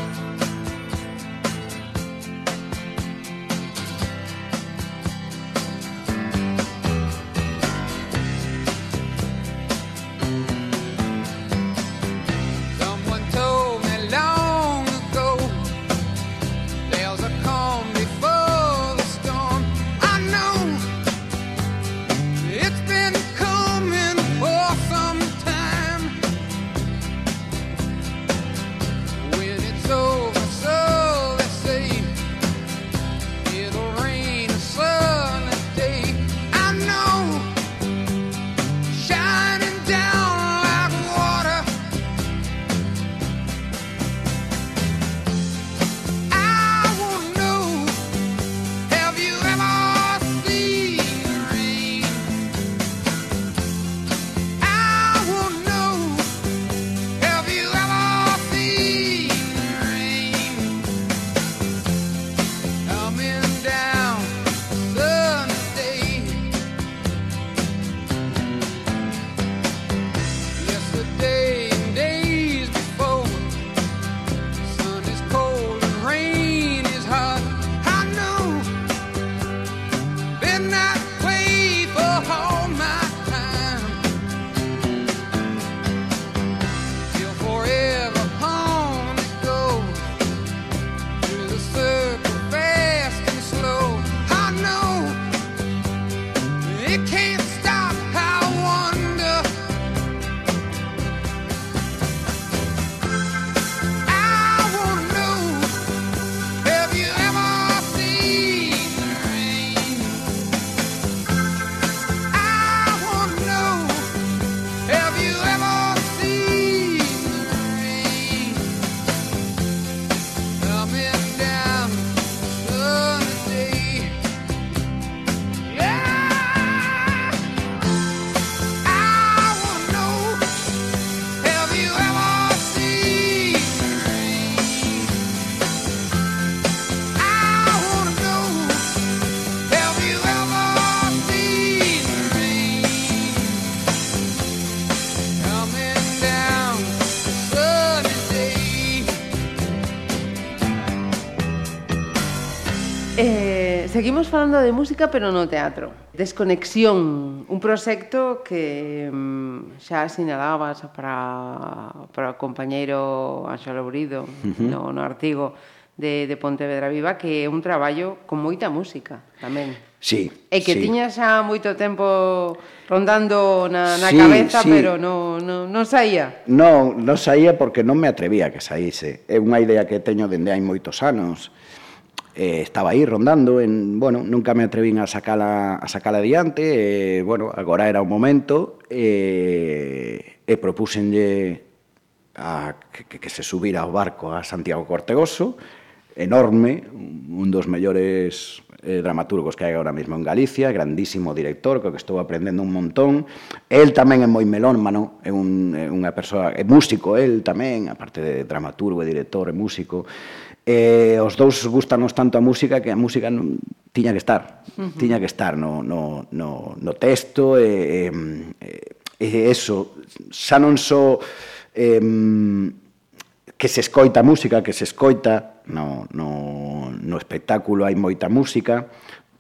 seguimos falando de música, pero no teatro. Desconexión, un proxecto que mm, xa sinalabas para, para o compañeiro Anxo Lourido, uh -huh. no, no artigo de, de Pontevedra Viva, que é un traballo con moita música tamén. Sí, e que sí. tiña xa moito tempo rondando na, na sí, cabeza, sí. pero non no, no saía. Non, non saía porque non me atrevía que saíse. É unha idea que teño dende hai moitos anos eh, estaba aí rondando en, bueno, nunca me atrevín a sacala a sacala adiante, eh, bueno, agora era o momento eh, eh e propúsenlle a, que, que se subira ao barco a Santiago Cortegoso, enorme, un dos mellores eh, dramaturgos que hai agora mesmo en Galicia, grandísimo director, co que estou aprendendo un montón. El tamén é moi melónmano, é un, é unha persoa, é músico, el tamén, aparte de dramaturgo, e director, é músico eh, os dous gustanos tanto a música que a música non, tiña que estar, uh -huh. tiña que estar no, no, no, no texto, e, e, e eso, xa non só so, eh, que se escoita música, que se escoita no, no, no espectáculo hai moita música,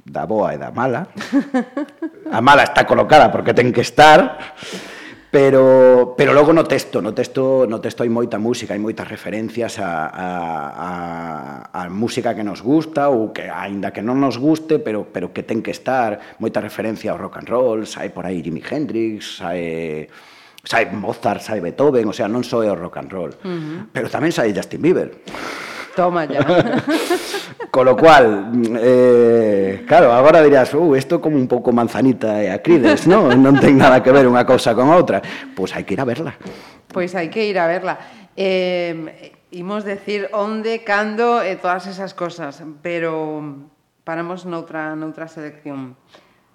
da boa e da mala. A mala está colocada porque ten que estar pero, pero logo no texto, no texto, no texto hai moita música, hai moitas referencias a, a, a, a música que nos gusta ou que aínda que non nos guste, pero, pero que ten que estar, moita referencia ao rock and roll, sai por aí Jimi Hendrix, sai, sai Mozart, sai Beethoven, o sea, non só é o rock and roll, uh -huh. pero tamén sai Justin Bieber. Toma ya. Con lo cual, eh, claro, agora dirás, uh, isto como un pouco manzanita e acrides, non? Non ten nada que ver unha cousa con outra. Pois pues hai que ir a verla. Pois pues hai que ir a verla. Eh, imos decir onde, cando e todas esas cosas, pero paramos noutra, noutra selección.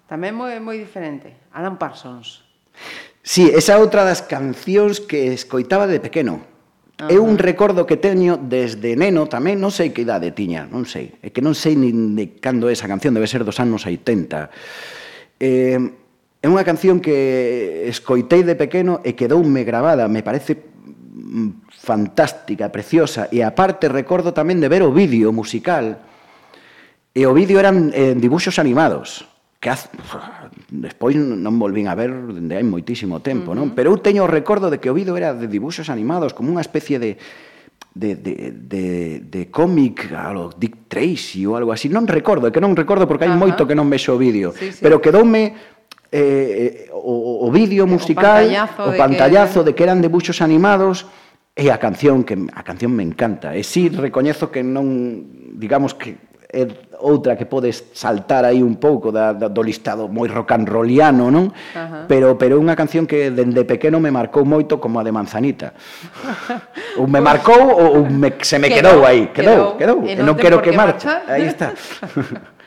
Tamén moi, moi diferente, Alan Parsons. Sí, esa outra das cancións que escoitaba de pequeno. É un recordo que teño desde neno tamén, non sei que idade tiña, non sei, é que non sei nin de cando é esa canción, debe ser dos anos 80. Eh, é unha canción que escoitei de pequeno e quedoume grabada, me parece mm, fantástica, preciosa, e aparte recordo tamén de ver o vídeo musical, e o vídeo eran eh, dibuxos animados, que haz, despois non volvín a ver dende hai moitísimo tempo, uh -huh. non? Pero eu teño o recordo de que o vídeo era de dibuxos animados, como unha especie de de, de, de, de cómic a lo Dick Tracy ou algo así. Non recordo, é que non recordo porque hai Ajá. moito que non vexo o vídeo. Sí, sí. Pero quedoume eh, o, o vídeo musical, o pantallazo, o pantallazo de, que... de que eran debuxos animados e a canción, que a canción me encanta. E sí, recoñezo que non, digamos que é outra que podes saltar aí un pouco da, da, do listado moi rock and rolliano, non? Uh -huh. Pero pero unha canción que dende pequeno me marcou moito como a de Manzanita. ou me marcou ou me, se me quedou, quedou aí, quedou, quedou. quedou. E non, non quero que marcha. marcha. Aí está.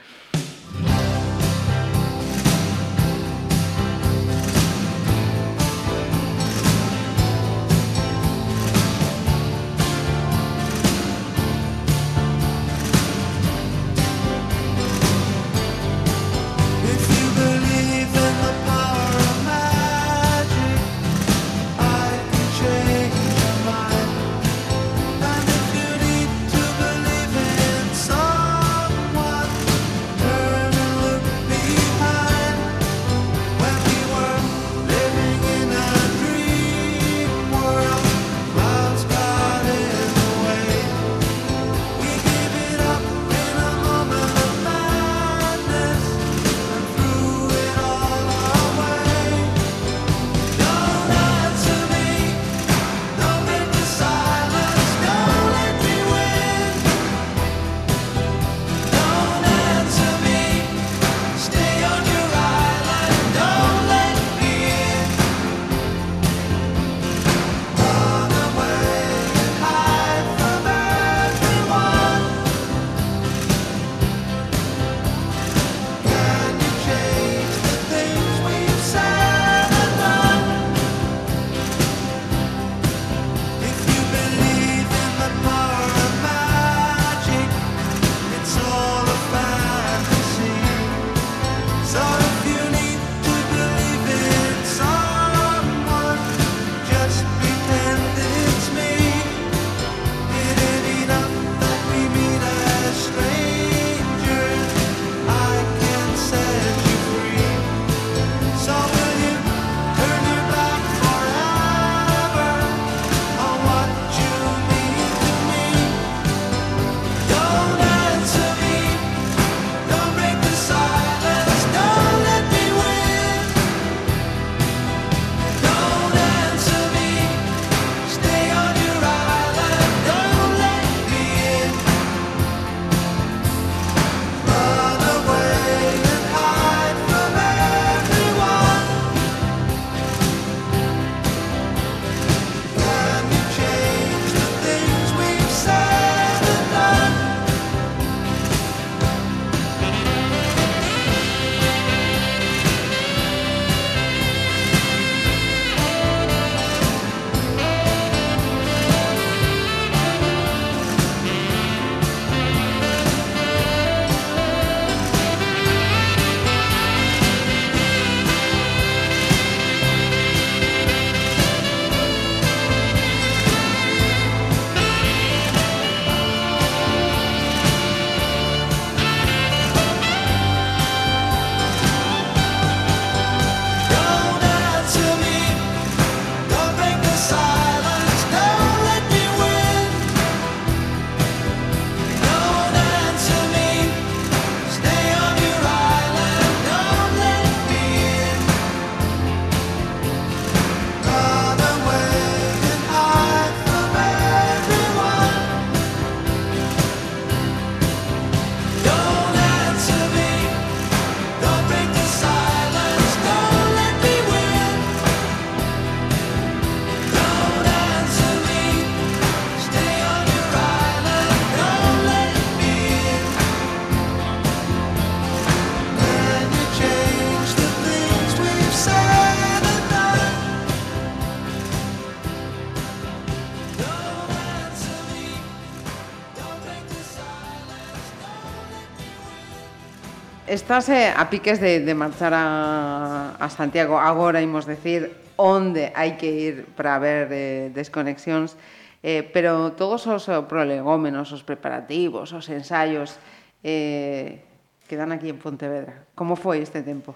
estás eh, a piques de, de marchar a, a Santiago, agora imos decir onde hai que ir para ver eh, desconexións, eh, pero todos os eh, prolegómenos, os preparativos, os ensaios eh, quedan aquí en Pontevedra. Como foi este tempo?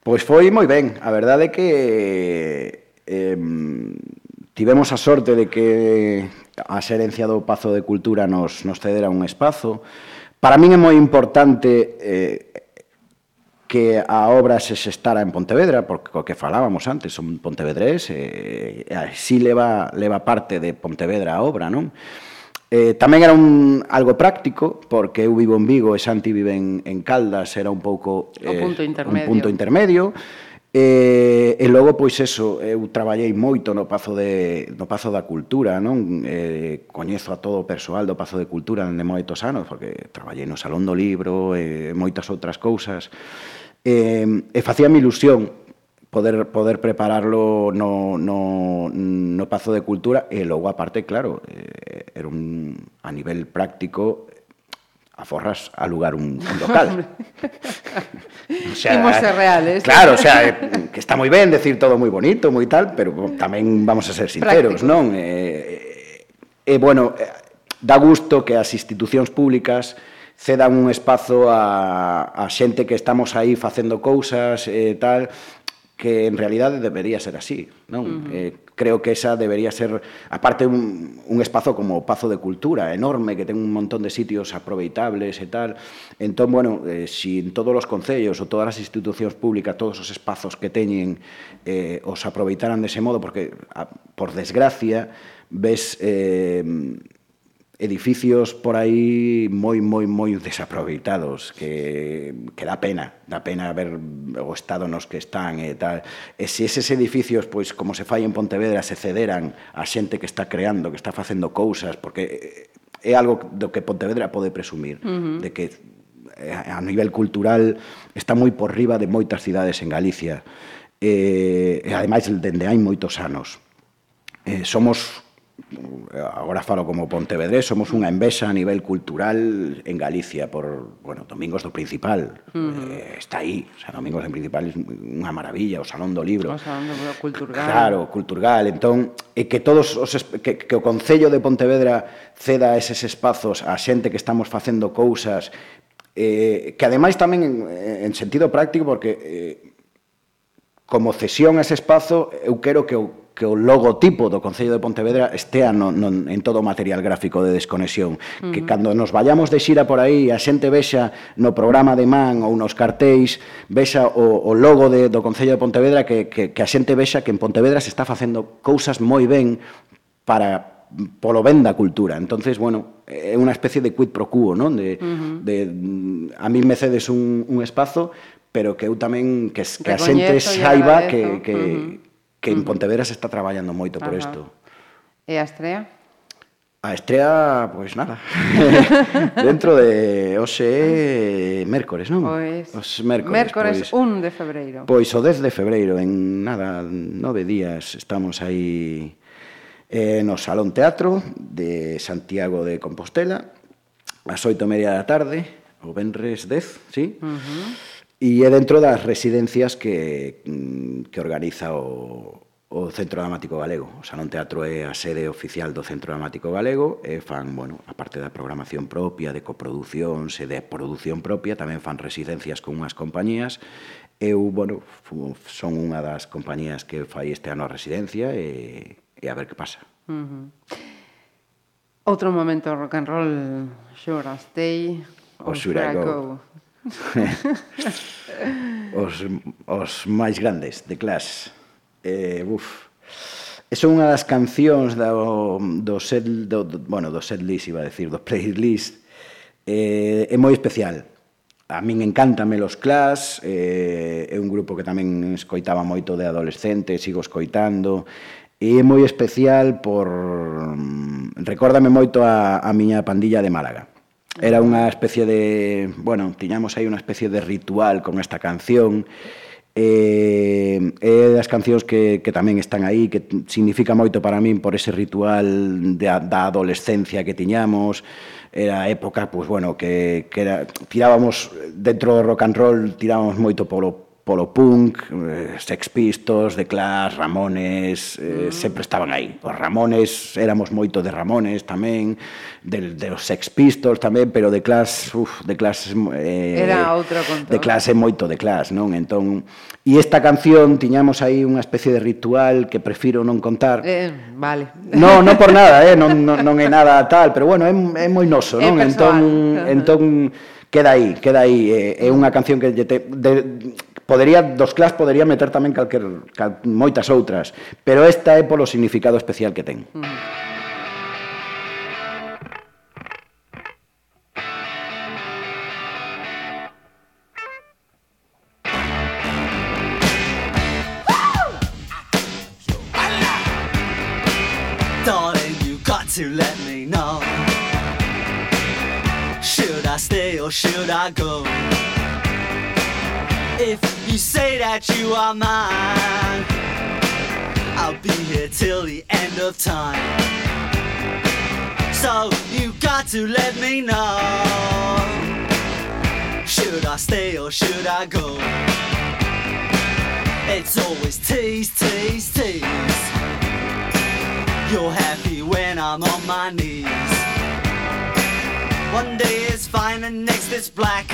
Pois foi moi ben. A verdade é que eh, tivemos a sorte de que a xerencia do Pazo de Cultura nos, nos cedera un espazo. Para min é moi importante eh, que a obra se xestara en Pontevedra, porque o que falábamos antes, son pontevedrés, e, e así leva, leva parte de Pontevedra a obra, non? Eh, tamén era un algo práctico, porque eu vivo en Vigo e Santi vive en, en Caldas, era un pouco eh, o punto intermedio. un punto intermedio. E, e logo pois eso, eu traballei moito no Pazo de no Pazo da Cultura, non? Eh, coñezo a todo o persoal do Pazo de Cultura dende moitos anos, porque traballei no Salón do Libro e moitas outras cousas eh, e facía mi ilusión poder poder prepararlo no, no, no Pazo de Cultura e logo aparte, claro, eh, era un a nivel práctico aforras alugar un, un local. o sea, Imos ser reales. Claro, o sea, eh, que está moi ben decir todo moi bonito, moi tal, pero tamén vamos a ser sinceros, Práctico. non? E, eh, eh, eh, bueno, eh, dá gusto que as institucións públicas cedan un espazo a, a xente que estamos aí facendo cousas e eh, tal, que en realidade debería ser así, non? Uh -huh. eh, creo que esa debería ser, aparte, un, un espazo como o Pazo de Cultura, enorme, que ten un montón de sitios aproveitables e tal. Entón, bueno, eh, si en todos os concellos ou todas as institucións públicas, todos os espazos que teñen, eh, os aproveitaran dese modo, porque, a, por desgracia, ves... Eh, edificios por aí moi, moi, moi desaproveitados que, que dá pena, dá pena ver o estado nos que están e tal. E se eses edificios, pois, como se fai en Pontevedra, se cederan a xente que está creando, que está facendo cousas, porque é algo do que Pontevedra pode presumir, uh -huh. de que eh, a nivel cultural está moi por riba de moitas cidades en Galicia. E, e ademais, dende hai moitos anos. Eh, somos Eh, agora falo como Pontevedrés, somos unha envesa a nivel cultural en Galicia por, bueno, Domingos do Principal. Uh -huh. eh, está aí, o sea, Domingos do Principal é unha maravilla, o Salón do Libro. O Salón do Culturgal. Claro, Culturgal, entón, e que todos os que, que o Concello de Pontevedra ceda eses espazos a xente que estamos facendo cousas eh, que ademais tamén en, en sentido práctico porque eh, como cesión a ese espazo, eu quero que o que o logotipo do Concello de Pontevedra estea no, no, en todo o material gráfico de desconexión. Uh -huh. Que cando nos vayamos de xira por aí, a xente vexa no programa de man ou nos cartéis, vexa o, o logo de, do Concello de Pontevedra, que, que, que a xente vexa que en Pontevedra se está facendo cousas moi ben para polo ben da cultura. Entonces, bueno, é unha especie de quid pro quo, non? De, uh -huh. de a mí me cedes un, un espazo, pero que eu tamén que, que a xente saiba que, que, uh -huh. que en Pontevedra se está traballando moito por isto. E a estrea? A estrea, pois pues, nada. Dentro de hoxe mércores, non? Pois, os mércores. Mércores pois, 1 de febreiro. Pois o 10 de febreiro, en nada, nove días estamos aí eh, no Salón Teatro de Santiago de Compostela, ás oito e media da tarde, o Benres 10, sí? Uh -huh E é dentro das residencias que, mm, que organiza o, o Centro Dramático Galego. O Salón Teatro é a sede oficial do Centro Dramático Galego e fan, bueno, a parte da programación propia, de coproducción, e de produción propia, tamén fan residencias con unhas compañías. Eu, bueno, son unha das compañías que fai este ano a residencia e, e a ver que pasa. Uh -huh. Outro momento rock and roll, Xurastei, o Xuracou. os, os máis grandes de Clash. Eh, buf. Esa é unha das cancións do, do set, do, do, bueno, do set list, iba a decir, do playlist, eh, é moi especial. A min encántame los Clash, eh, é un grupo que tamén escoitaba moito de adolescente, sigo escoitando, e é moi especial por... Mm, Recórdame moito a, a miña pandilla de Málaga Era unha especie de, bueno, tiñamos aí unha especie de ritual con esta canción e eh, é das cancións que, que tamén están aí que significa moito para min por ese ritual de, da adolescencia que tiñamos. Era época, pois, pues, bueno, que, que era, tirábamos dentro do rock and roll tirábamos moito polo polo punk, eh, Sex Pistols, The Clash, Ramones, eh, mm. sempre estaban aí. Os Ramones, éramos moito de Ramones tamén, de, de os Sex Pistols tamén, pero The Clash, uf, The Clash... Eh, Era outra conto. The Clash é moito The Clash, non? Entón, e esta canción tiñamos aí unha especie de ritual que prefiro non contar. Eh, vale. No, non por nada, eh, non, non, non é nada tal, pero bueno, é, é moi noso, non? É entón, entón queda aí, queda aí, é, é unha canción que lle te, de, Podería, dos clas podería meter tamén calquer, cal, moitas outras, pero esta é polo significado especial que ten. Mm. You say that you are mine, I'll be here till the end of time. So you got to let me know. Should I stay or should I go? It's always tease, tease, tease. You're happy when I'm on my knees. One day is fine and next is black.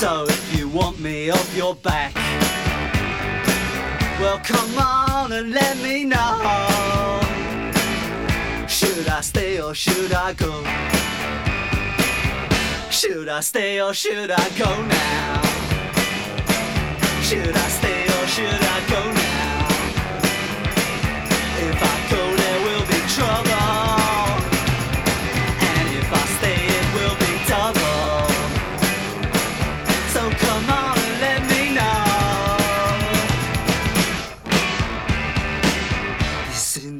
So if you want me off your back, well, come on and let me know. Should I stay or should I go? Should I stay or should I go now? Should I stay or should I go now?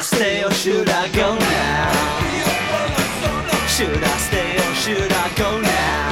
Stay or should I go now? Should I stay or should I go now?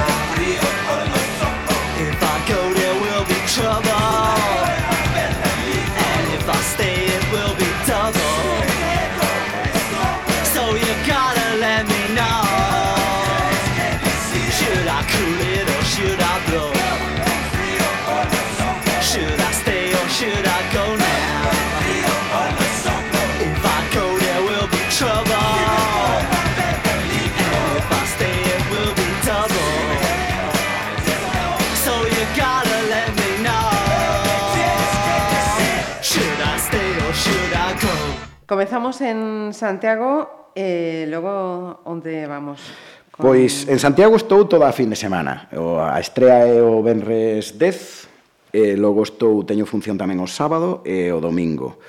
Comezamos en Santiago e logo onde vamos? Con... Pois en Santiago estou toda a fin de semana. O, A estrea é o Benres 10, e logo estou teño función tamén o sábado e o domingo.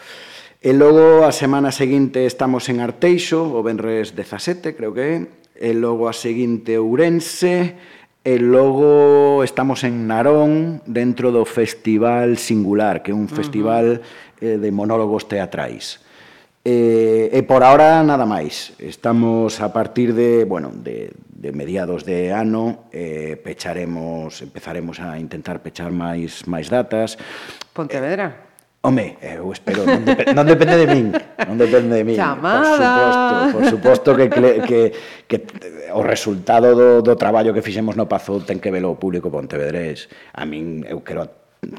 E logo a semana seguinte estamos en Arteixo, o Benres 17, creo que é, e logo a seguinte Ourense, E logo estamos en Narón dentro do Festival Singular, que é un festival uh -huh. de monólogos teatrais. E, e por ahora nada máis. Estamos a partir de, bueno, de, de mediados de ano eh, pecharemos, empezaremos a intentar pechar máis máis datas. Pontevedra. Eh, home, eh, eu espero, non, dep non depende de min, non depende de min. Chamada. Por suposto, por suposto que, que, que eh, o resultado do, do traballo que fixemos no Pazo ten que velo o público pontevedrés. A min eu quero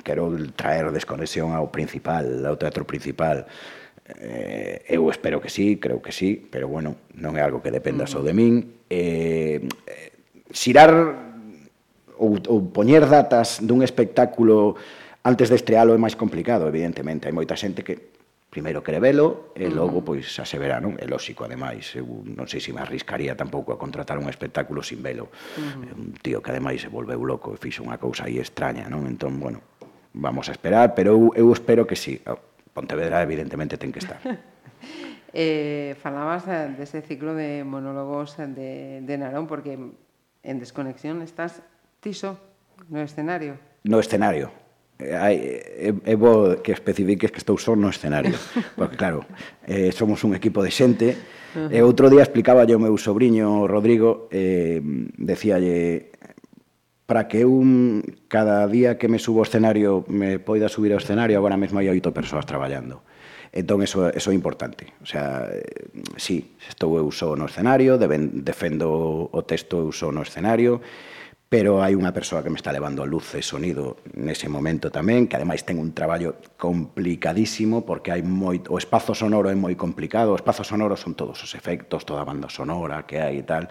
quero traer desconexión ao principal, ao teatro principal Eh, eu espero que sí, creo que sí, pero bueno, non é algo que dependa só de mm. min. Eh, xirar ou, ou poñer datas dun espectáculo antes de estrealo é máis complicado, evidentemente. Hai moita xente que primeiro quere velo e mm. logo pois xa se verá, non? É lóxico ademais, eu non sei se me arriscaría tampouco a contratar un espectáculo sin velo. Mm-hmm. Uh -huh. Un tío que ademais se volveu loco e fixo unha cousa aí extraña, non? Entón, bueno, vamos a esperar, pero eu, eu espero que sí. Pontevedra evidentemente ten que estar. eh, falabas eh, dese de ciclo de monólogos eh, de, de Narón, porque en Desconexión estás tiso no escenario. No escenario. Eh, hai, é, é bo que especifiques que estou só no escenario porque claro, eh, somos un equipo de xente uh -huh. e outro día explicaba yo meu sobrinho Rodrigo eh, decíalle para que un cada día que me subo ao escenario me poida subir ao escenario, agora mesmo hai oito persoas traballando. Entón, eso, eso é importante. O sea, eh, sí, estou eu só no escenario, deben, defendo o texto eu só no escenario, pero hai unha persoa que me está levando a luz e sonido nese momento tamén, que ademais ten un traballo complicadísimo porque hai moi o espazo sonoro é moi complicado, o espazo sonoro son todos os efectos, toda a banda sonora que hai e tal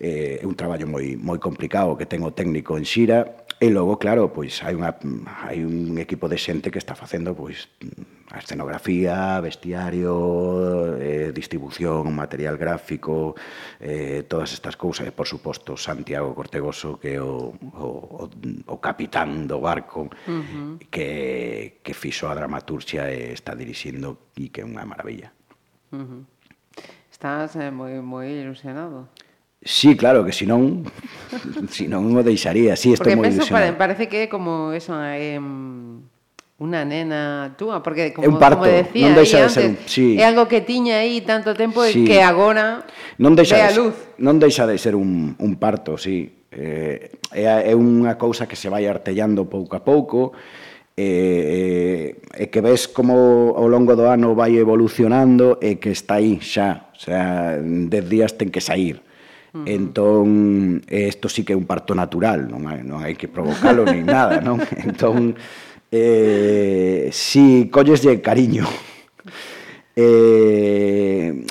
eh, é un traballo moi moi complicado que ten o técnico en Xira e logo claro, pois hai unha hai un equipo de xente que está facendo pois mm, a escenografía, vestiario, eh, distribución, material gráfico, eh, todas estas cousas. E, por suposto, Santiago Cortegoso, que é o, o, o capitán do barco, uh -huh. que, que fixo a dramaturgia e está dirixindo e que é unha maravilla. Uh -huh. Estás eh, moi, moi ilusionado. Sí, claro, que si non, si non o deixaría. Sí, estou moi ilusionado. Porque parece que é como eso, eh, unha nena túa, porque como, é un parto, como decía, non deixa de ser, un, sí. é algo que tiña aí tanto tempo sí. que agora non deixa ve a luz. Non deixa de ser un, un parto, sí. Eh, é, é unha cousa que se vai artellando pouco a pouco, e, e, e que ves como ao longo do ano vai evolucionando e que está aí xa, o sea, en 10 días ten que sair Uh -huh. Entón, isto sí que é un parto natural, non hai, non hai que provocalo nin nada, non? Entón, eh, si colleslle cariño. Eh,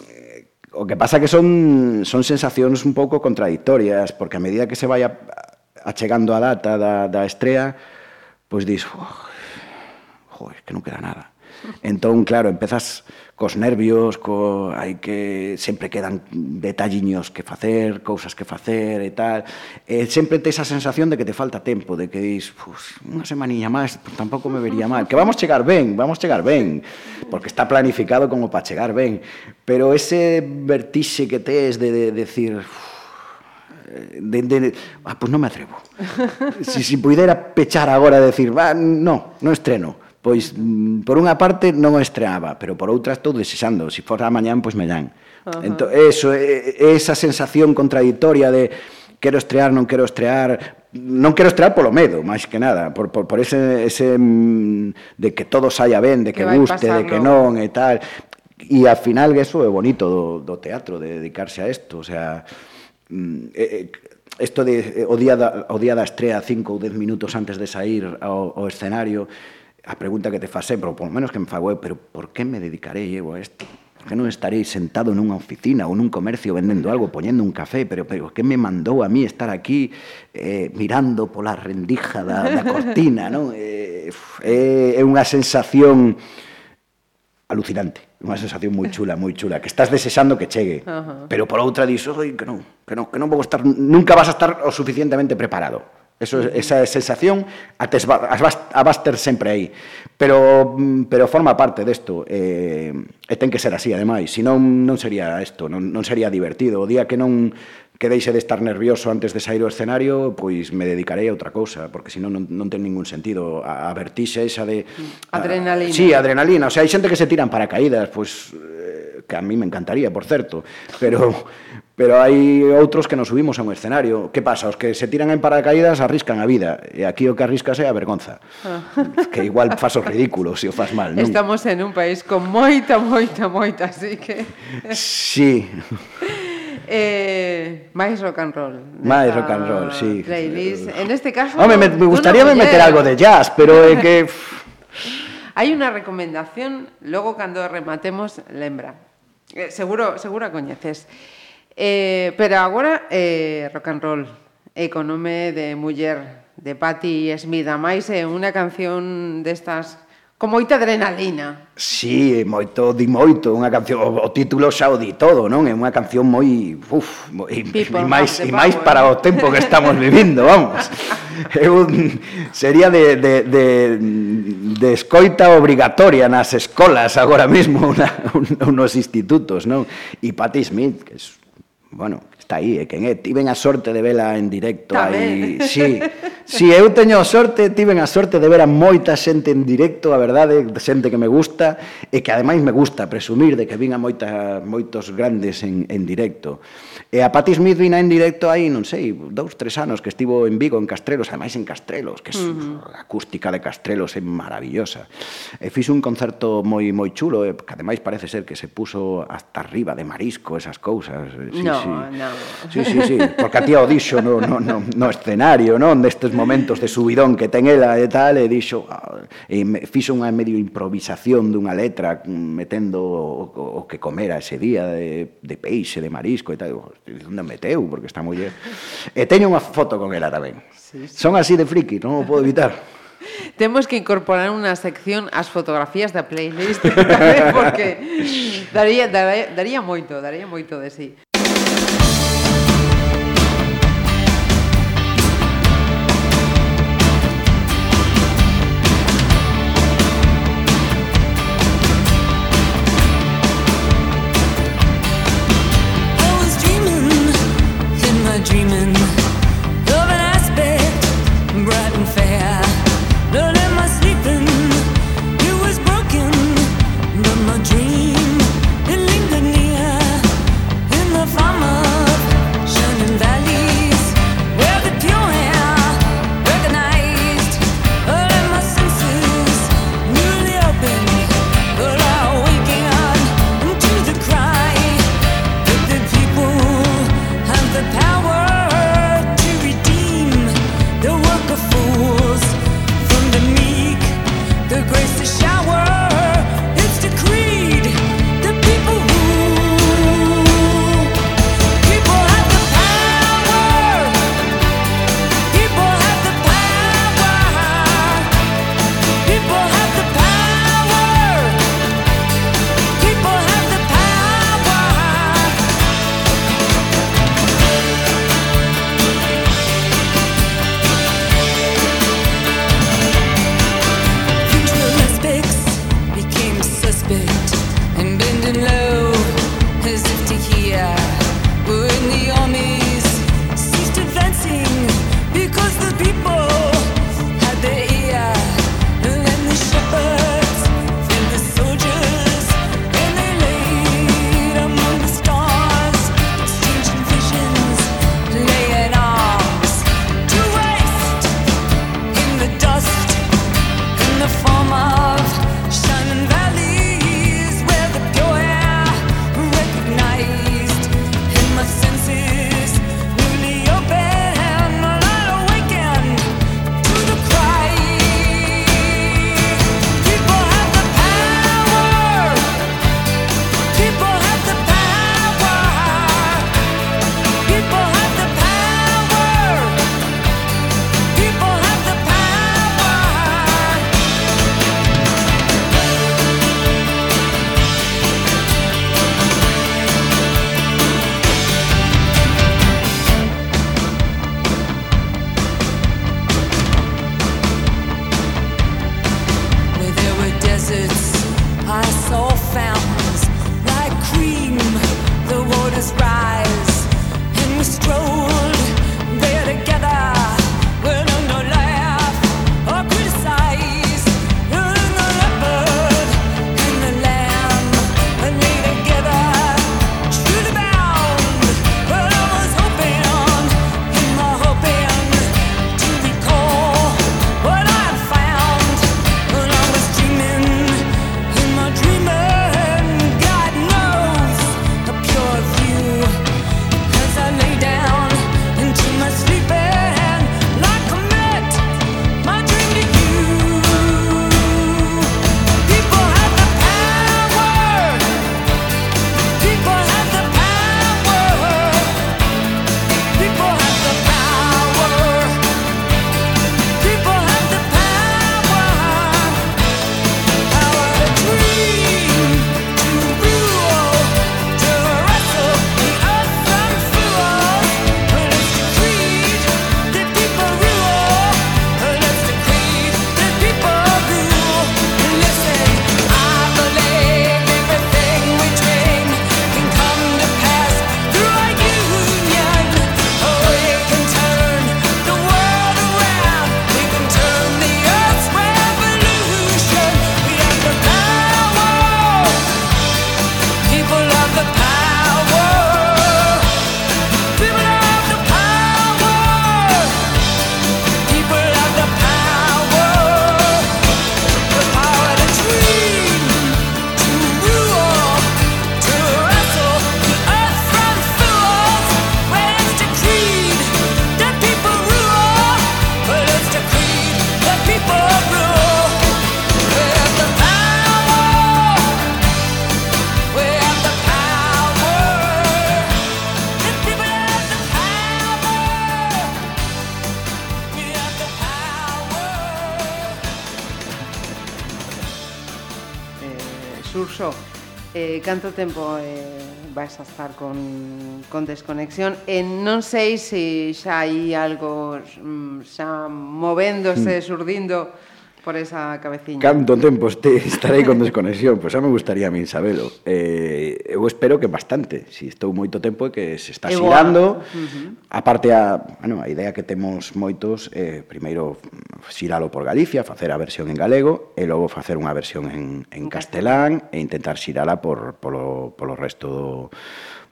o que pasa que son, son sensacións un pouco contradictorias, porque a medida que se vai achegando a data da, da estrea, pois dis, joder, que non queda nada. Entón, claro, empezas cos nervios, co, hai que sempre quedan detalliños que facer, cousas que facer e tal. E sempre tes a sensación de que te falta tempo, de que dis, pues, unha semaniña máis, pues, tampouco me vería mal. Que vamos chegar ben, vamos chegar ben, porque está planificado como para chegar ben. Pero ese vertixe que tes de, de, de decir, de, de, de, ah, pues non me atrevo. Si, si puidera pechar agora e decir, va, no, non estreno Pois, mm, por unha parte, non o estreaba, pero por outra estou desexando. Se si for a mañán, pois me dan. Uh -huh. Entón, eso, esa sensación contradictoria de quero estrear, non quero estrear, non quero estrear polo medo, máis que nada, por, por, por ese, ese mm, de que todo saia ben, de que, que guste, de que non e tal. E ao final eso é bonito do, do teatro, de dedicarse a isto, o sea, eh, esto de o día da, o día da estrea 5 ou 10 minutos antes de sair ao, ao escenario, a pregunta que te fa sempre, ou polo menos que me fago eu, pero por que me dedicarei eu a isto? que non estarei sentado nunha oficina ou nun comercio vendendo algo, poñendo un café, pero, pero que me mandou a mí estar aquí eh, mirando pola rendija da, da cortina, non? Eh, é eh, unha sensación alucinante, unha sensación moi chula, moi chula, que estás desexando que chegue, uh -huh. pero por outra dis, oi, que non, que non, que non vou estar, nunca vas a estar o suficientemente preparado. Eso, esa sensación ates, vas, a vas ter sempre aí. Pero, mm, pero forma parte desto eh, e ten que ser así ademais. Si non, non sería isto non, non sería divertido. O día que non que deixe de estar nervioso antes de sair ao escenario pois me dedicarei a outra cousa porque senón non, non ten ningún sentido. A, a vertixe esa de adrenalina. A, sí, adrenalina. O sea, hai xente que se tiran para caídas, pois eh, que a mí me encantaría por certo. Pero Pero hai outros que nos subimos a un escenario. Que pasa? Os que se tiran en paracaídas arriscan a vida. E aquí o que arriscas é a vergonza. Ah. Que igual fas o ridículo se o fas mal. Non? Estamos en un país con moita, moita, moita, así que... Sí. Eh, máis rock and roll. Máis rock and roll, sí. Playlist. En este caso... Home, me, me gustaría me meter algo de jazz, pero é eh, que... Hai unha recomendación, logo cando rematemos, lembra. Eh, seguro, seguro a coñeces. Eh, pero agora eh, rock and roll e nome de Muller de Patti Smith, a máis é unha canción destas con moita adrenalina. Sí, moito, di moito, unha canción, o, o título xa o di todo, non? É unha canción moi, uf, moi, e máis, e máis para o tempo que estamos vivindo, vamos. Eu, sería de, de, de, de escoita obrigatoria nas escolas agora mesmo, una, un, unos institutos, non? E Patti Smith, que é bueno, está aí, é quen é. Tiven a sorte de vela en directo Tamén. aí. Sí, sí, eu teño a sorte, tiven a sorte de ver a moita xente en directo, a verdade, xente que me gusta, e que ademais me gusta presumir de que vin a moita, moitos grandes en, en directo. E a Patti Smith vina en directo aí, non sei, dous, tres anos que estivo en Vigo, en Castrelos, ademais en Castrelos, que é uh -huh. acústica de Castrelos é maravillosa. E fixo un concerto moi moi chulo, e, que ademais parece ser que se puso hasta arriba de marisco esas cousas. Sí, no, sí. no. Sí, sí, sí, porque a tía o dixo no, no, no, no escenario, non, destes momentos de subidón que ten ela e tal, e dixo, ah, e fixo unha medio improvisación dunha letra metendo o, o que comera ese día de, de peixe, de marisco e tal, onde meteu, porque está muller... E teño unha foto con ela tamén. Sí, sí. Son así de friki, non o podo evitar. Temos que incorporar unha sección ás fotografías da playlist porque daría, daría, daría moito, daría moito de sí. eh, canto tempo eh, vais a estar con, con desconexión e non sei se xa hai algo mm, xa movéndose, mm. surdindo por esa cabeciña. Canto tempo este, estarei con desconexión, pois pues, xa me gustaría a min sabelo. Eh, eu espero que bastante, si estou moito tempo e que se está Igual. xirando. Uh. A parte a, bueno, a idea que temos moitos eh primeiro xiralo por Galicia, facer a versión en galego e logo facer unha versión en en castelán e intentar xirala por polo polo resto do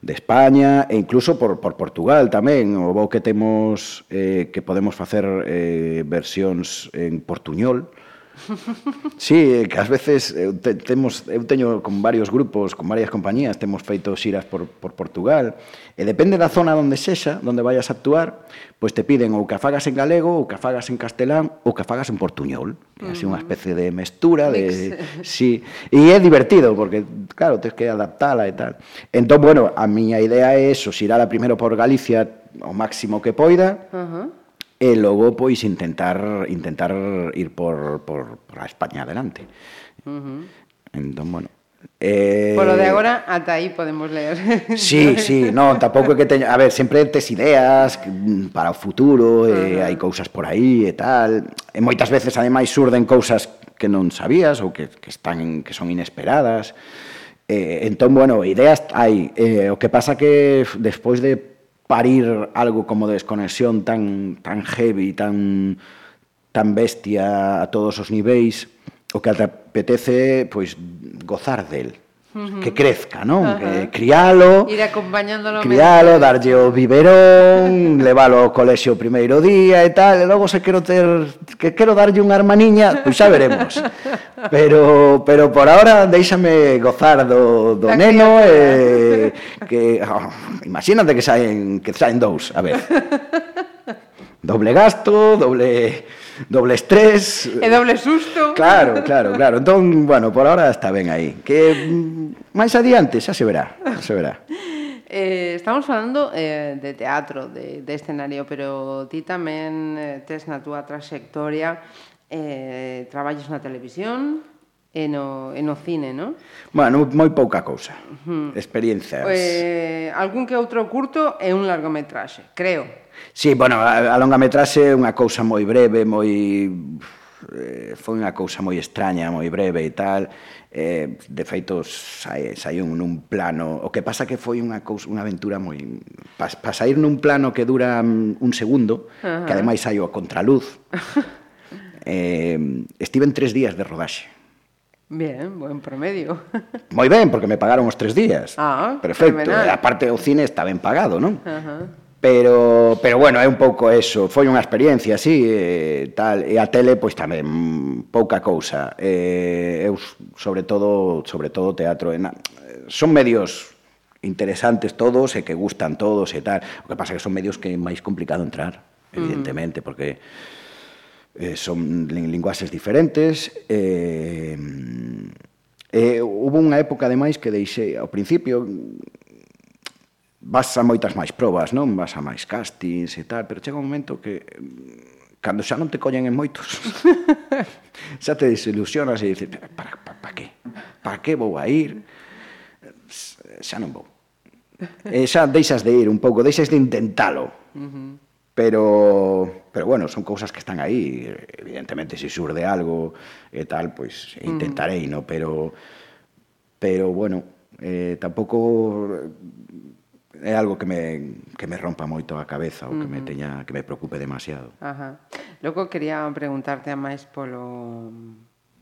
de España e incluso por, por Portugal tamén. O bo que temos eh, que podemos facer eh, versións en portuñol, Sí, eh, que ás veces eu, te, temos, eu teño con varios grupos, con varias compañías, temos feito xiras por, por Portugal, e depende da zona onde sexa, onde vayas a actuar, pois te piden ou que fagas en galego, ou que fagas en castelán, ou que fagas en portuñol. É así unha mm. especie de mestura, de... Sí, e é divertido, porque, claro, tens que adaptala e tal. Entón, bueno, a miña idea é eso, xirala a primeiro por Galicia o máximo que poida, uh -huh e logo pois intentar intentar ir por, por, por a España adelante. Uh -huh. Entón, bueno, Eh... Polo de agora, ata aí podemos ler. Sí, sí, non, tampouco é que teña... A ver, sempre tes ideas mm, para o futuro, eh, uh -huh. e hai cousas por aí e tal. E moitas veces, ademais, surden cousas que non sabías ou que, que, están, que son inesperadas. Eh, entón, bueno, ideas hai. Eh, o que pasa que despois de parir algo como desconexión tan, tan heavy, tan, tan bestia a todos os niveis, o que te apetece pois, gozar del. Que crezca, non? Uh -huh. Que crialo, ir acompañándolo, crialo, darlle o biberón, levalo ao colexio o primeiro día e tal, e logo se quero ter que quero darlle unha hermaniña, pois xa veremos. Pero pero por ahora déixame gozar do do La neno e que oh, imagínate que saen que saen dous, a ver. Doble gasto, doble doble estrés. E doble susto. Claro, claro, claro. Entón, bueno, por ahora está ben aí. Que mm, máis adiante xa se verá, xa se verá. Eh, estamos falando eh, de teatro, de, de escenario, pero ti tamén eh, tes na túa trayectoria eh, traballos na televisión, e no, e no cine, non? Bueno, moi pouca cousa. Uh -huh. Experiencias. Eh, algún que outro curto e un largometraxe, creo. Sí, bueno, a, a longa metraxe é unha cousa moi breve, moi eh, foi unha cousa moi extraña, moi breve e tal. Eh, de feito, sai, saiu nun plano... O que pasa que foi unha cousa, unha aventura moi... Para pa sair nun plano que dura mm, un segundo, uh -huh. que ademais saiu a contraluz, eh, estive en tres días de rodaxe. Bien, buen promedio. Moi ben, porque me pagaron os tres días. Ah, Perfecto. Fenomenal. Aparte, o cine está ben pagado, non? Ajá. Uh -huh. Pero, pero bueno, é un pouco eso, foi unha experiencia así, e, tal, e a tele pois tamén pouca cousa. Eh, eu sobre todo, sobre todo teatro en son medios interesantes todos e que gustan todos e tal. O que pasa que son medios que é máis complicado entrar, mm. evidentemente, mm. porque eh, son linguaxes diferentes eh, eh, hubo unha época ademais que deixei ao principio vas a moitas máis probas, non? Vas a máis castings e tal, pero chega un momento que mm, cando xa non te collen en moitos, xa te desilusionas e dices, para, para, para que? Para que vou a ir? Xa non vou. E xa deixas de ir un pouco, deixas de intentalo. Uh -huh. Pero, pero bueno, son cousas que están aí. Evidentemente, se si surde algo e tal, pois pues, intentarei, uh -huh. no? Pero, pero bueno, eh, tampouco é algo que me, que me rompa moito a cabeza ou que me teña que me preocupe demasiado. Ajá. Logo quería preguntarte a máis polo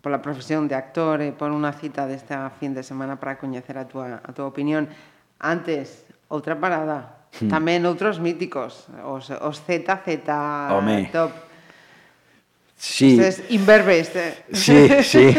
pola profesión de actor e por unha cita desta fin de semana para coñecer a túa, a túa opinión. Antes, outra parada. Hmm. Tamén outros míticos, os, os ZZ Home. Top. Sí. Eses inverbes. Eh? Sí, sí.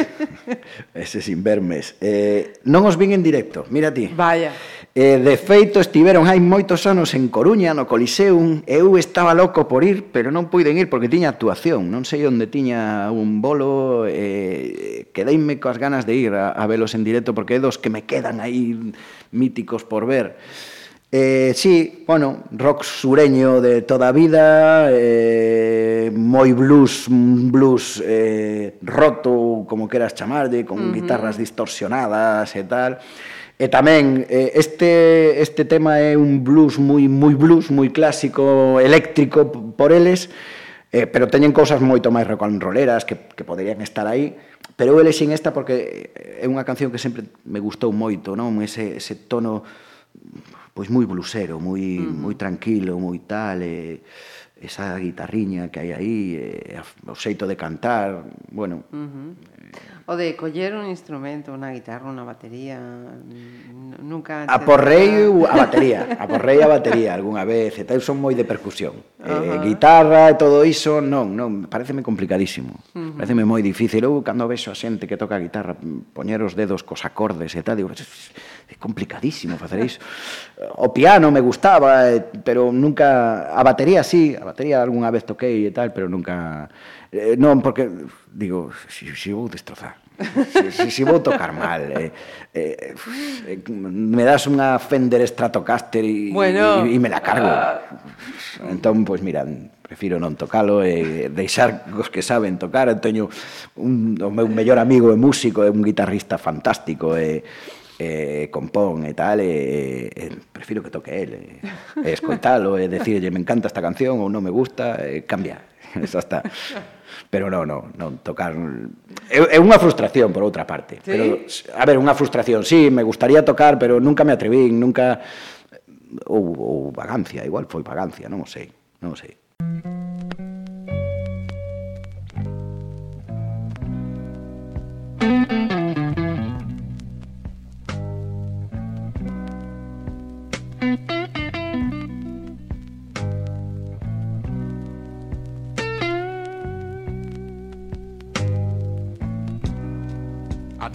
Eses invermes. Eh, non os vin en directo, mira ti. Vaya. Eh, de feito, estiveron hai moitos anos en Coruña, no Coliseum. Eu estaba loco por ir, pero non puiden ir porque tiña actuación. Non sei onde tiña un bolo. E, quedeime coas ganas de ir a, a velos en directo porque é dos que me quedan aí míticos por ver. Eh, sí, bueno, rock sureño de toda a vida, eh, moi blues, blues eh, roto, como queras chamarlle, con uh -huh. guitarras distorsionadas e tal. E tamén eh, este este tema é un blues moi moi blues, moi clásico, eléctrico por eles, eh, pero teñen cousas moito máis rock and rolleras que, que poderían estar aí, pero eu elexen esta porque eh, é unha canción que sempre me gustou moito, non? Ese, ese tono pois moi blusero, moi uh -huh. moi tranquilo, moi tal, e esa guitarriña que hai aí, e, o xeito de cantar, bueno, uh -huh O de coller un instrumento, unha guitarra, unha batería, nunca... A porrei a batería, a porrei a batería algunha vez, e tal, son moi de percusión. Uh -huh. eh, guitarra e todo iso, non, non, pareceme complicadísimo, uh -huh. pareceme moi difícil. Eu, cando vexo a xente que toca a guitarra, poñer os dedos cos acordes e tal, digo, é complicadísimo facer iso. O piano me gustaba, eh, pero nunca... A batería sí, a batería algunha vez toquei e tal, pero nunca Eh, non, porque, digo, si, si vou destrozar. Si, si, si vou tocar mal eh, eh, eh, Me das unha Fender Stratocaster E bueno, me la cargo uh... Entón, pois pues, mira Prefiro non tocalo e deixar os que saben tocar Eu teño un, o meu mellor amigo é músico É un guitarrista fantástico E eh, eh, compón e tal, e, e, prefiro que toque ele, eh, e escoitalo, e eh, decirlle me encanta esta canción ou non me gusta, e cambia, eso está pero non, non, non tocar é, é unha frustración por outra parte, ¿Sí? pero a ver, unha frustración, sí, me gustaría tocar, pero nunca me atrevín, nunca ou, ou vagancia, igual foi vagancia, non o sei, non o sei.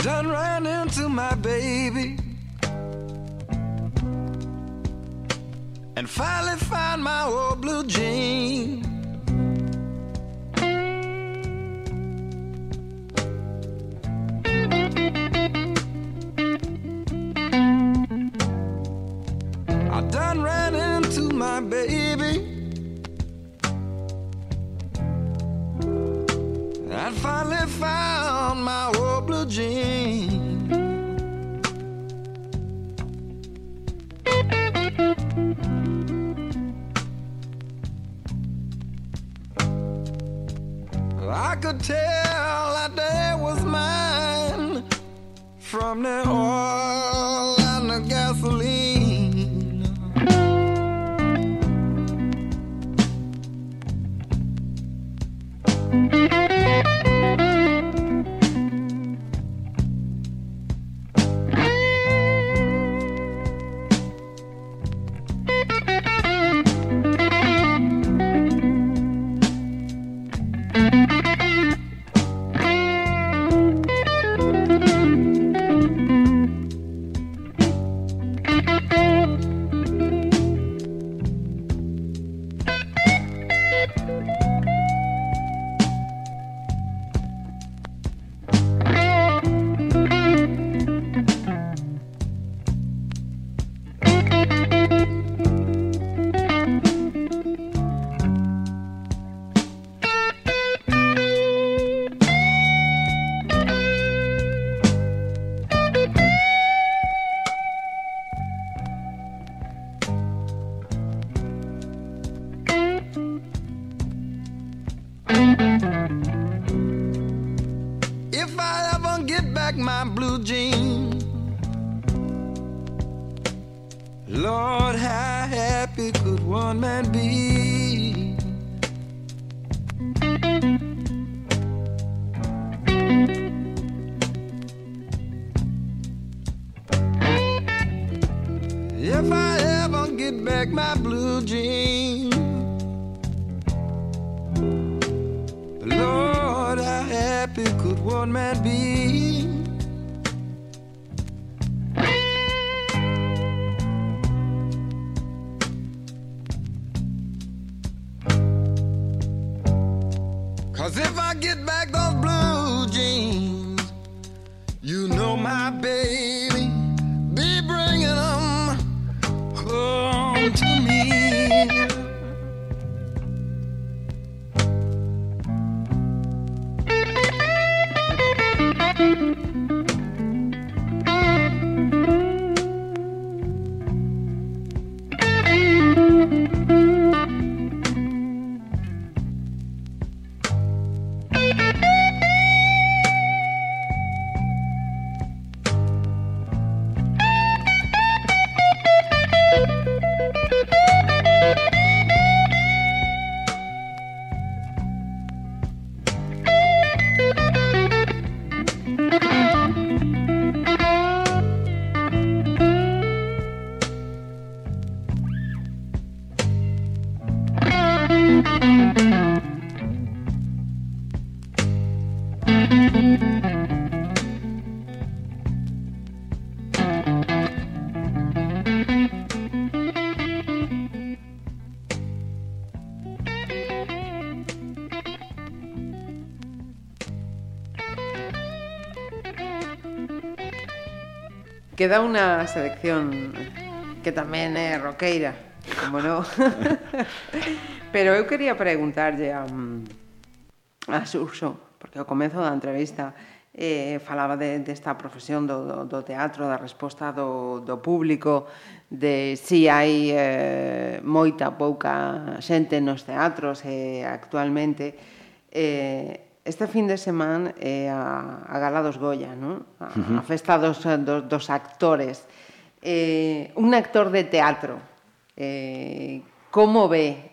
Done ran into my baby and finally found my old blue jean. queda unha selección que tamén é roqueira, como non. Pero eu quería preguntarlle a, a Xurxo, porque ao comezo da entrevista eh, falaba de, desta profesión do, do, do teatro, da resposta do, do público, de si hai eh, moita pouca xente nos teatros eh, actualmente, eh, Este fin de semana é eh, a, a Gala dos Goya, non? A, uh -huh. a festa dos, dos, dos actores. Eh, un actor de teatro, eh, como ve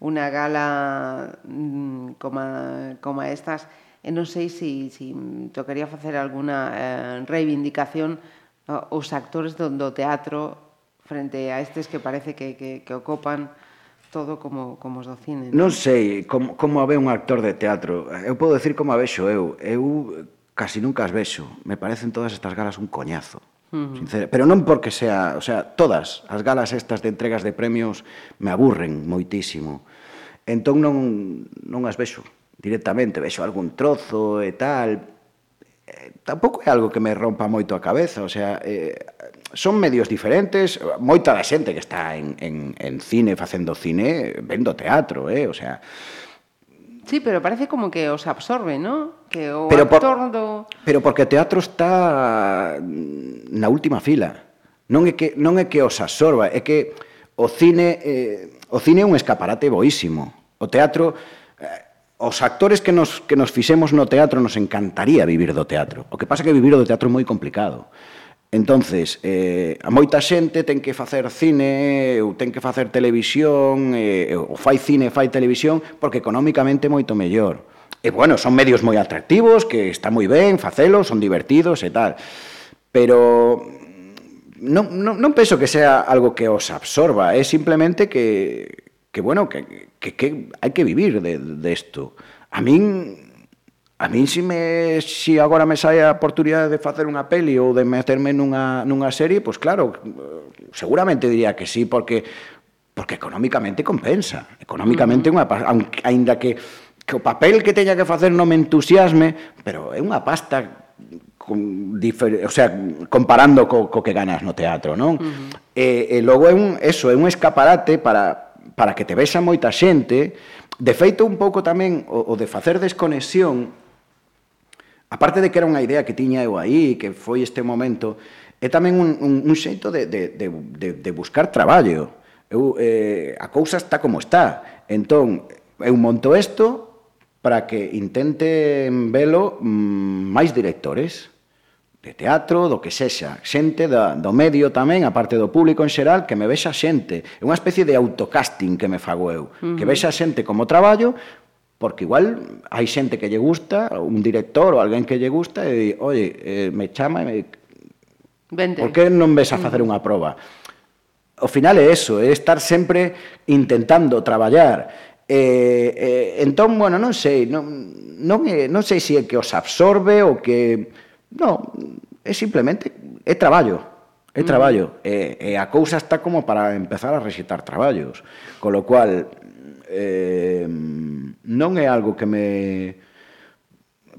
unha gala mm, como, como estas? Eh, e non sei se si, si tocaría facer alguna eh, reivindicación eh, aos actores do, do teatro frente a estes que parece que, que, que ocupan todo como, como os do cine. Non, non sei como, como a ve un actor de teatro. Eu podo decir como a vexo eu. Eu casi nunca as vexo. Me parecen todas estas galas un coñazo. Uh -huh. Pero non porque sea, o sea, todas as galas estas de entregas de premios me aburren moitísimo. Entón non, non as vexo directamente, vexo algún trozo e tal. Eh, tampouco é algo que me rompa moito a cabeza, o sea, eh, son medios diferentes, moita da xente que está en, en, en cine facendo cine vendo teatro, eh? o sea... Sí, pero parece como que os absorbe, ¿no? Que o pero actor por, do... Pero porque o teatro está na última fila. Non é que, non é que os absorba, é que o cine, eh, o cine é un escaparate boísimo. O teatro... Eh, os actores que nos, que nos fixemos no teatro nos encantaría vivir do teatro. O que pasa é que vivir do teatro é moi complicado. Entonces, eh, a moita xente ten que facer cine ou ten que facer televisión, eh, ou fai cine, fai televisión, porque económicamente moito mellor. E bueno, son medios moi atractivos, que está moi ben facelos, son divertidos e tal. Pero non, non, non penso que sea algo que os absorba, é simplemente que, que bueno, que, que, que hai que vivir de, de esto. A min A min si, me, si agora me sai a oportunidade de facer unha peli ou de meterme nunha, nunha serie, pois claro, seguramente diría que sí, porque porque económicamente compensa. Económicamente, uh -huh. unha, aínda que, que o papel que teña que facer non me entusiasme, pero é unha pasta con, difer, o sea, comparando co, co que ganas no teatro, non? Uh -huh. e, e logo é un, eso, é un escaparate para, para que te vexa moita xente, De feito, un pouco tamén o, o de facer desconexión aparte de que era unha idea que tiña eu aí, que foi este momento, é tamén un, un, un xeito de, de, de, de, de buscar traballo. Eu, eh, a cousa está como está. Entón, eu monto isto para que intenten velo mm, máis directores de teatro, do que sexa, xente da, do medio tamén, a parte do público en xeral, que me vexa xente. É unha especie de autocasting que me fago eu, uh -huh. que vexa xente como traballo, Porque igual hai xente que lle gusta, un director ou alguén que lle gusta, e di, oye, eh, me chama e me... Vente. Por que non ves a mm. facer unha proba? O final é eso, é estar sempre intentando traballar. Eh, eh, entón, bueno, non sei, non, non, é, non sei se é que os absorbe ou que... Non, é simplemente, é traballo. É mm. traballo. Mm. E, e a cousa está como para empezar a recitar traballos. Con lo cual, eh, non é algo que me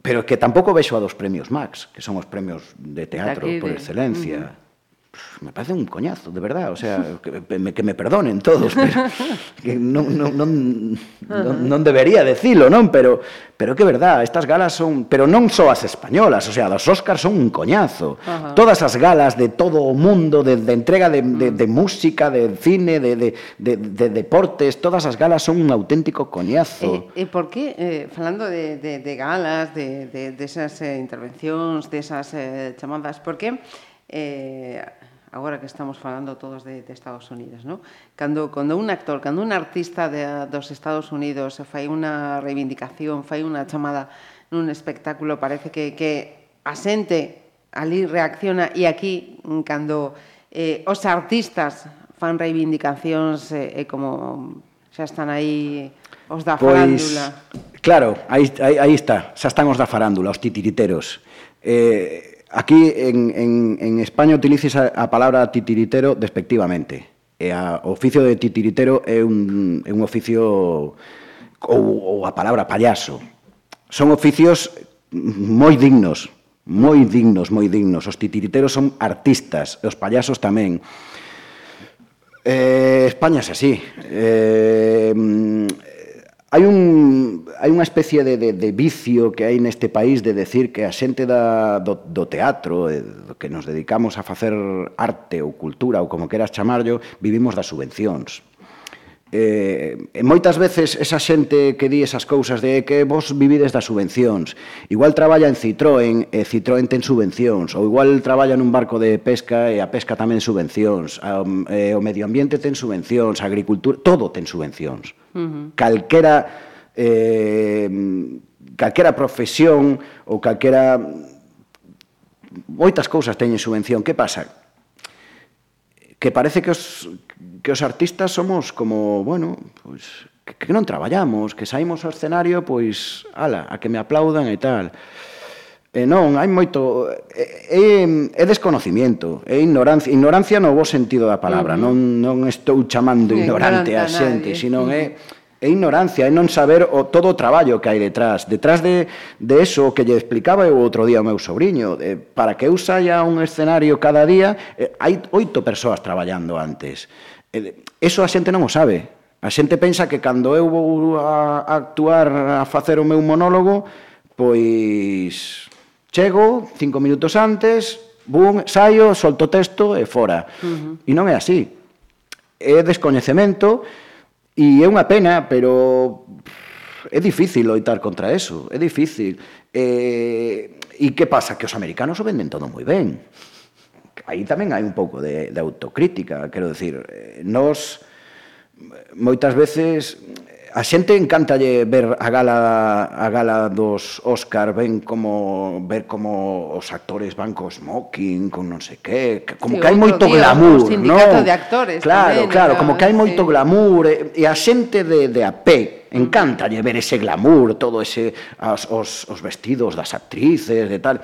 pero que tampouco vexo a dos premios Max, que son os premios de teatro por excelencia. Uh -huh me parece un coñazo, de verdad, o sea, que me, que me perdonen todos, pero que non, non, non, non, non debería decilo, non, pero pero que verdad, estas galas son, pero non só as españolas, o sea, os Óscar son un coñazo. Ajá. Todas as galas de todo o mundo, de, de entrega de, de, mm. de música, de cine, de, de, de, de deportes, todas as galas son un auténtico coñazo. E, e por que, eh, falando de, de, de galas, de, de, de esas eh, intervencións, de esas eh, chamadas, por que eh, agora que estamos falando todos de, de Estados Unidos, no? Cando, cando un actor, cando un artista de, dos Estados Unidos fai unha reivindicación, fai unha chamada nun espectáculo, parece que, que a xente ali reacciona e aquí, cando eh, os artistas fan reivindicacións eh, eh, como xa están aí os da pois, farándula. Claro, aí, aí, aí está, xa están os da farándula, os titiriteros. Eh, Aquí en, en, en España utilices a, a palabra titiritero despectivamente. E a, o oficio de titiritero é un, é un oficio ou, ou a palabra payaso. Son oficios moi dignos, moi dignos, moi dignos. Os titiriteros son artistas, e os payasos tamén. Eh, España é así. Eh, hai, un, hai unha especie de, de, de vicio que hai neste país de decir que a xente da, do, do teatro, do que nos dedicamos a facer arte ou cultura ou como queras chamarlo, vivimos das subvencións. Eh, e moitas veces esa xente que di esas cousas de que vos vivides das subvencións igual traballa en Citroën e Citroën ten subvencións ou igual traballa nun barco de pesca e a pesca tamén subvencións. Eh, o medio ambiente ten subvencións a agricultura, todo ten subvencións. Uh -huh. Calquera eh, calquera profesión ou calquera moitas cousas teñen subvención. Que pasa? Que parece que os que os artistas somos como, bueno, pois pues, que non traballamos, que saímos ao escenario, pois, ala, a que me aplaudan e tal. E non, hai moito... Eh, é, é desconocimiento, é ignorancia, ignorancia no bo sentido da palabra, uh -huh. non, non estou chamando ignorante a xente, sino uh -huh. é é ignorancia, é non saber o todo o traballo que hai detrás. Detrás de, de eso que lle explicaba eu outro día ao meu sobrinho, de, para que eu saia un escenario cada día, eh, hai oito persoas traballando antes. Eh, eso a xente non o sabe. A xente pensa que cando eu vou a, a actuar, a facer o meu monólogo, pois Chego cinco minutos antes, bum, saio, solto texto e fora. Uh -huh. E non é así. É descoñecemento e é unha pena, pero é difícil loitar contra eso, é difícil. E, e que pasa? Que os americanos o venden todo moi ben. Aí tamén hai un pouco de, de autocrítica, quero decir, eh, nós moitas veces a xente encántalle ver a gala a gala dos Óscar, ven como ver como os actores van co smoking, con non sei que, como sí, que hai moito día, glamour, no? de actores. Claro, tamén, claro, como que hai moito sí. glamour e, e a xente de de a pé mm. encántalle ver ese glamour, todo ese as, os os vestidos das actrices, de tal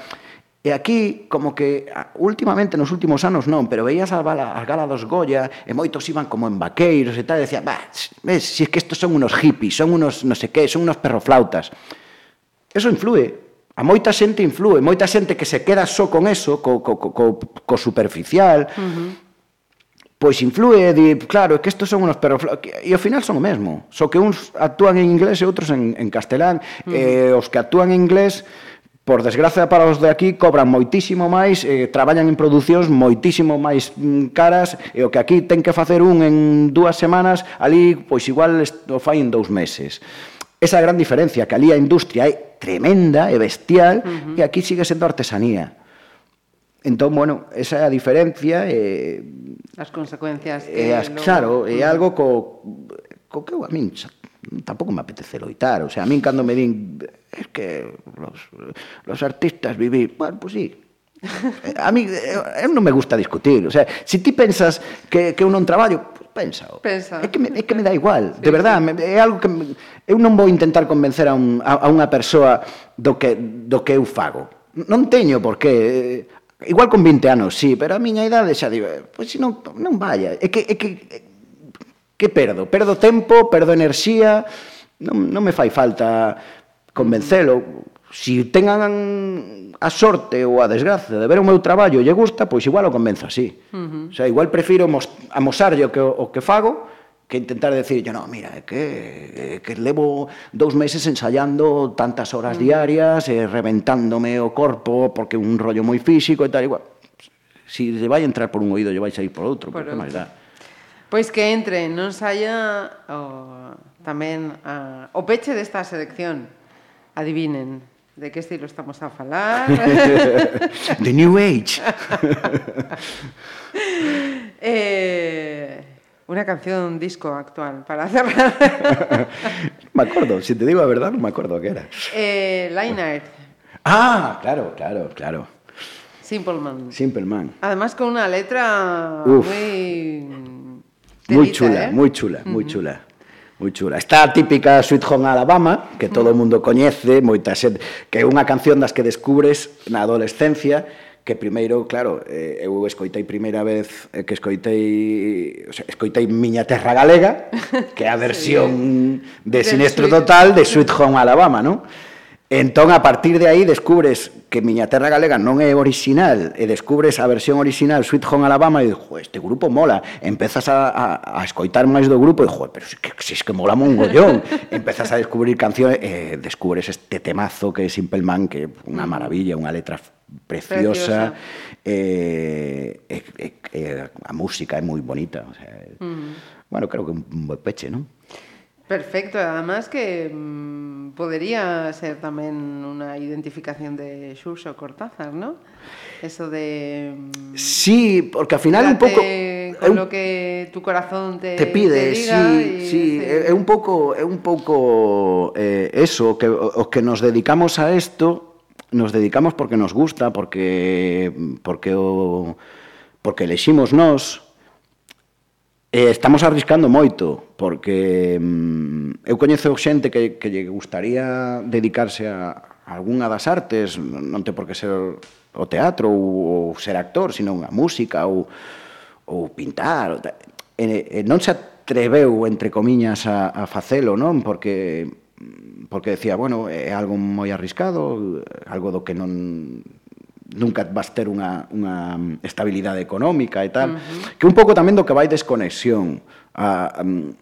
E aquí, como que últimamente, nos últimos anos non, pero veías a bala, a gala dos Goya e moitos iban como en vaqueiros e tal, e decían, bah, ves, si es que estos son unos hippies, son unos no sé qué, son unos perroflautas. Eso influe, A moita xente influe, moita xente que se queda só con eso, co, co, co, co superficial, uh -huh. pois influe, di, claro, é que estos son unos perroflautas, e ao final son o mesmo, só que uns actúan en inglés e outros en, en castelán, uh -huh. e os que actúan en inglés por desgraza para os de aquí cobran moitísimo máis, eh, traballan en producións moitísimo máis mm, caras e o que aquí ten que facer un en dúas semanas, ali pois igual o fai en dous meses. Esa gran diferencia que ali a industria é tremenda e bestial uh -huh. e aquí sigue sendo artesanía. Entón, bueno, esa é a diferencia e... Eh, as consecuencias que... Eh, as. Claro, é algo co, co que eu a min tampouco me apetece loitar. O sea, a min cando me din es que los, los artistas vivir... Bueno, pues sí, A mí eh, eu non me gusta discutir, o sea, se si ti pensas que que eu non traballo, pues pensa, Pensa. É que me, é que me dá igual, sí, de verdade, sí. é algo que me, eu non vou intentar convencer a un a, a unha persoa do que do que eu fago. Non teño por que eh, igual con 20 anos, sí, pero a miña idade xa digo, pois pues, se non non vaya, é que é que Que perdo? Perdo tempo, perdo enerxía, non, non me fai falta convencelo. Si tengan a sorte ou a desgracia de ver o meu traballo e lle gusta, pois igual o convenzo así. Uh -huh. O sea, igual prefiro amosarlle o que, o que fago, que intentar decir, yo no, mira, é que, é que levo dous meses ensayando tantas horas mm. diarias, eh, reventándome o corpo, porque un rollo moi físico e tal, igual. Si lle vai entrar por un oído, lle vai sair por outro, por porque máis dá. Pois que entre, non saia o, tamén a, o peche desta selección. Adivinen, de que estilo estamos a falar. The New Age. eh, una canción, un disco actual para cerrar. me acuerdo, si te digo la verdad, no me acuerdo qué era. Eh, Line Art. Ah, claro, claro, claro. Simple Man. Simple Man. Además con una letra Uf. muy... Muy chula, ¿eh? muy chula, uh -huh. moi chula, moi chula. Moi chula. Está a típica Sweet Home Alabama, que todo o uh -huh. mundo coñece, moita xente, que é unha canción das que descubres na adolescencia, que primeiro, claro, eh, eu escoitei primeira vez eh, que escoitei, o sea, escoitei Miña Terra Galega, que é a versión sí. de Sinestro Total de Sweet Home Alabama, non? Entón, a partir de aí, descubres que Miña Terra Galega non é original e descubres a versión original Sweet Home Alabama e dijo, este grupo mola. Empezas a, a, a escoitar máis do grupo e joder, pero si, que, si es que mola mongollón. Empezas a descubrir canciones e descubres este temazo que é Simple Man, que é unha mm. maravilla, unha letra preciosa. preciosa. Eh, eh, eh, a música é moi bonita. O sea, mm. Bueno, creo que un buen peche, non? Perfecto, además que mmm, podría ser tamén unha identificación de Xurxo Cortázar, ¿no? Eso de... Mmm, sí, porque al final un pouco... Con un, lo que tu corazón te, te pide, te diga sí, sí, é un pouco, é un pouco eh, eso, que os que nos dedicamos a esto, nos dedicamos porque nos gusta, porque porque o porque nós, Eh, estamos arriscando moito, porque mm, eu coñezo xente que, que lle gustaría dedicarse a, a algunha das artes, non te por que ser o teatro ou, ou ser actor, sino a música ou, ou pintar. Ou e, e non se atreveu, entre comiñas, a, a facelo, non? Porque mm, porque decía, bueno, é algo moi arriscado, algo do que non nunca vas ter unha, unha estabilidade económica e tal, uh -huh. que un pouco tamén do que vai desconexión. A, um,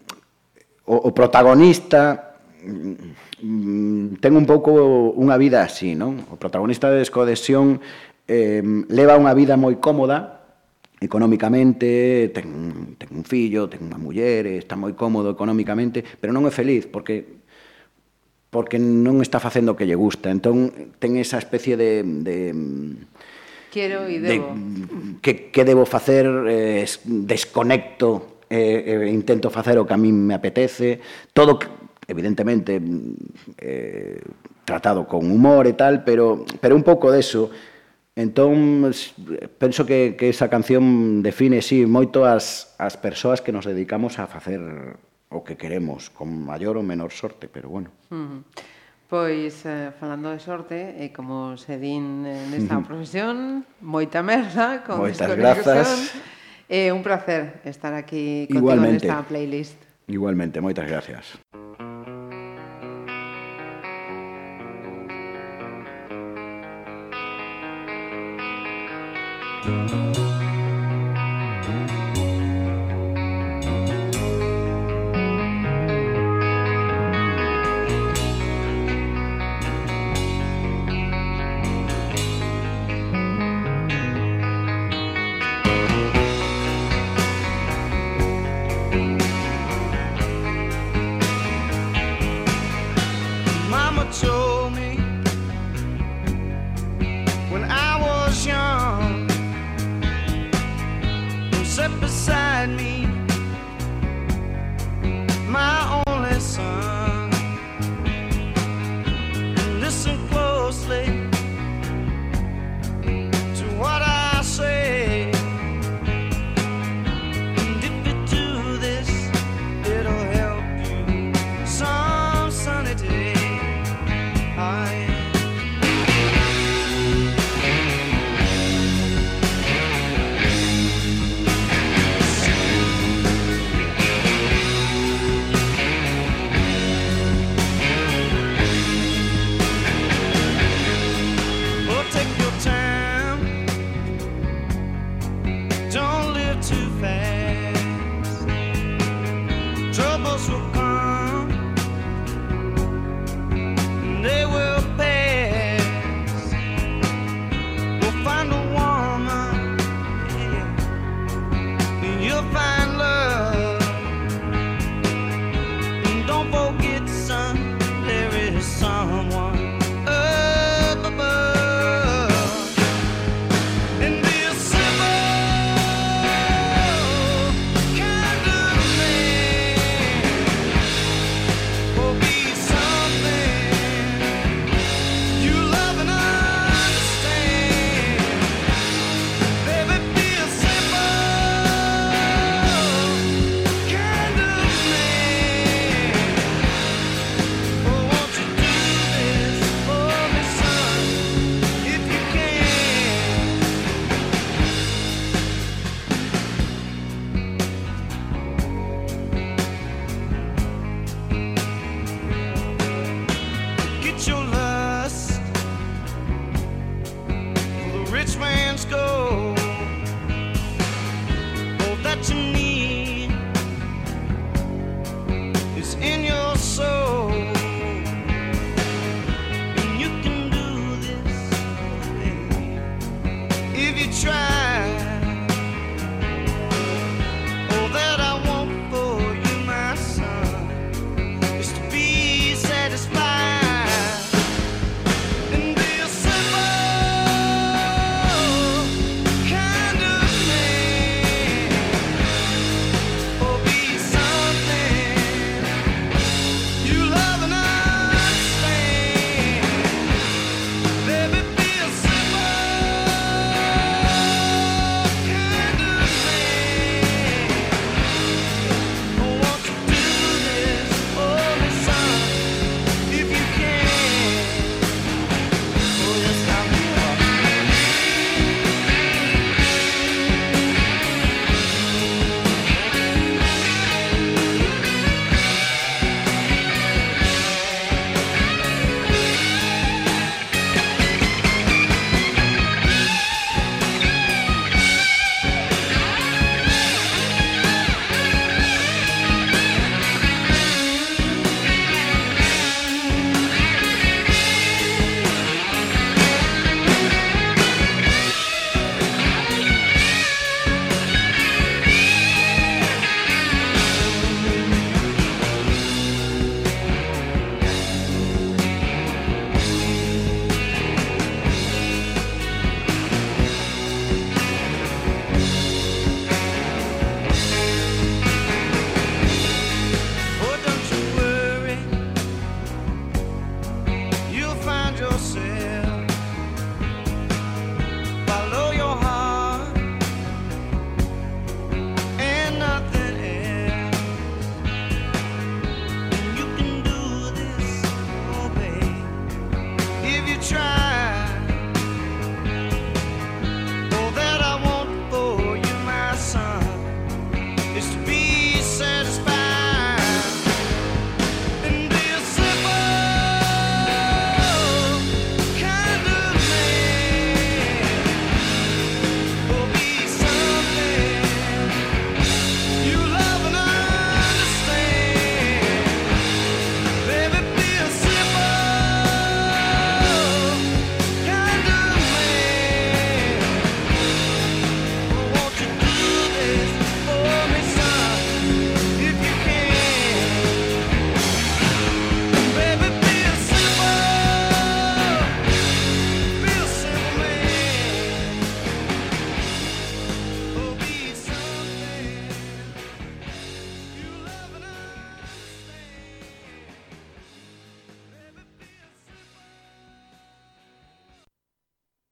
o, o protagonista um, ten un pouco unha vida así, non? O protagonista de Desconexión eh, leva unha vida moi cómoda, económicamente, ten, ten un fillo, ten unha muller, está moi cómodo económicamente, pero non é feliz, porque porque non está facendo o que lle gusta. Entón, ten esa especie de... de Quero e debo. De, que, que debo facer, eh, desconecto, eh, eh, intento facer o que a min me apetece, todo, evidentemente, eh, tratado con humor e tal, pero, pero un pouco deso, Entón, penso que, que esa canción define, sí, moito as, as persoas que nos dedicamos a facer o que queremos, con maior ou menor sorte, pero bueno. Uh -huh. Pois, eh, falando de sorte, e como se din nesta profesión, moita merda, con Moitas grazas. É eh, un placer estar aquí contigo Igualmente. nesta playlist. Igualmente, moitas gracias. Igualmente.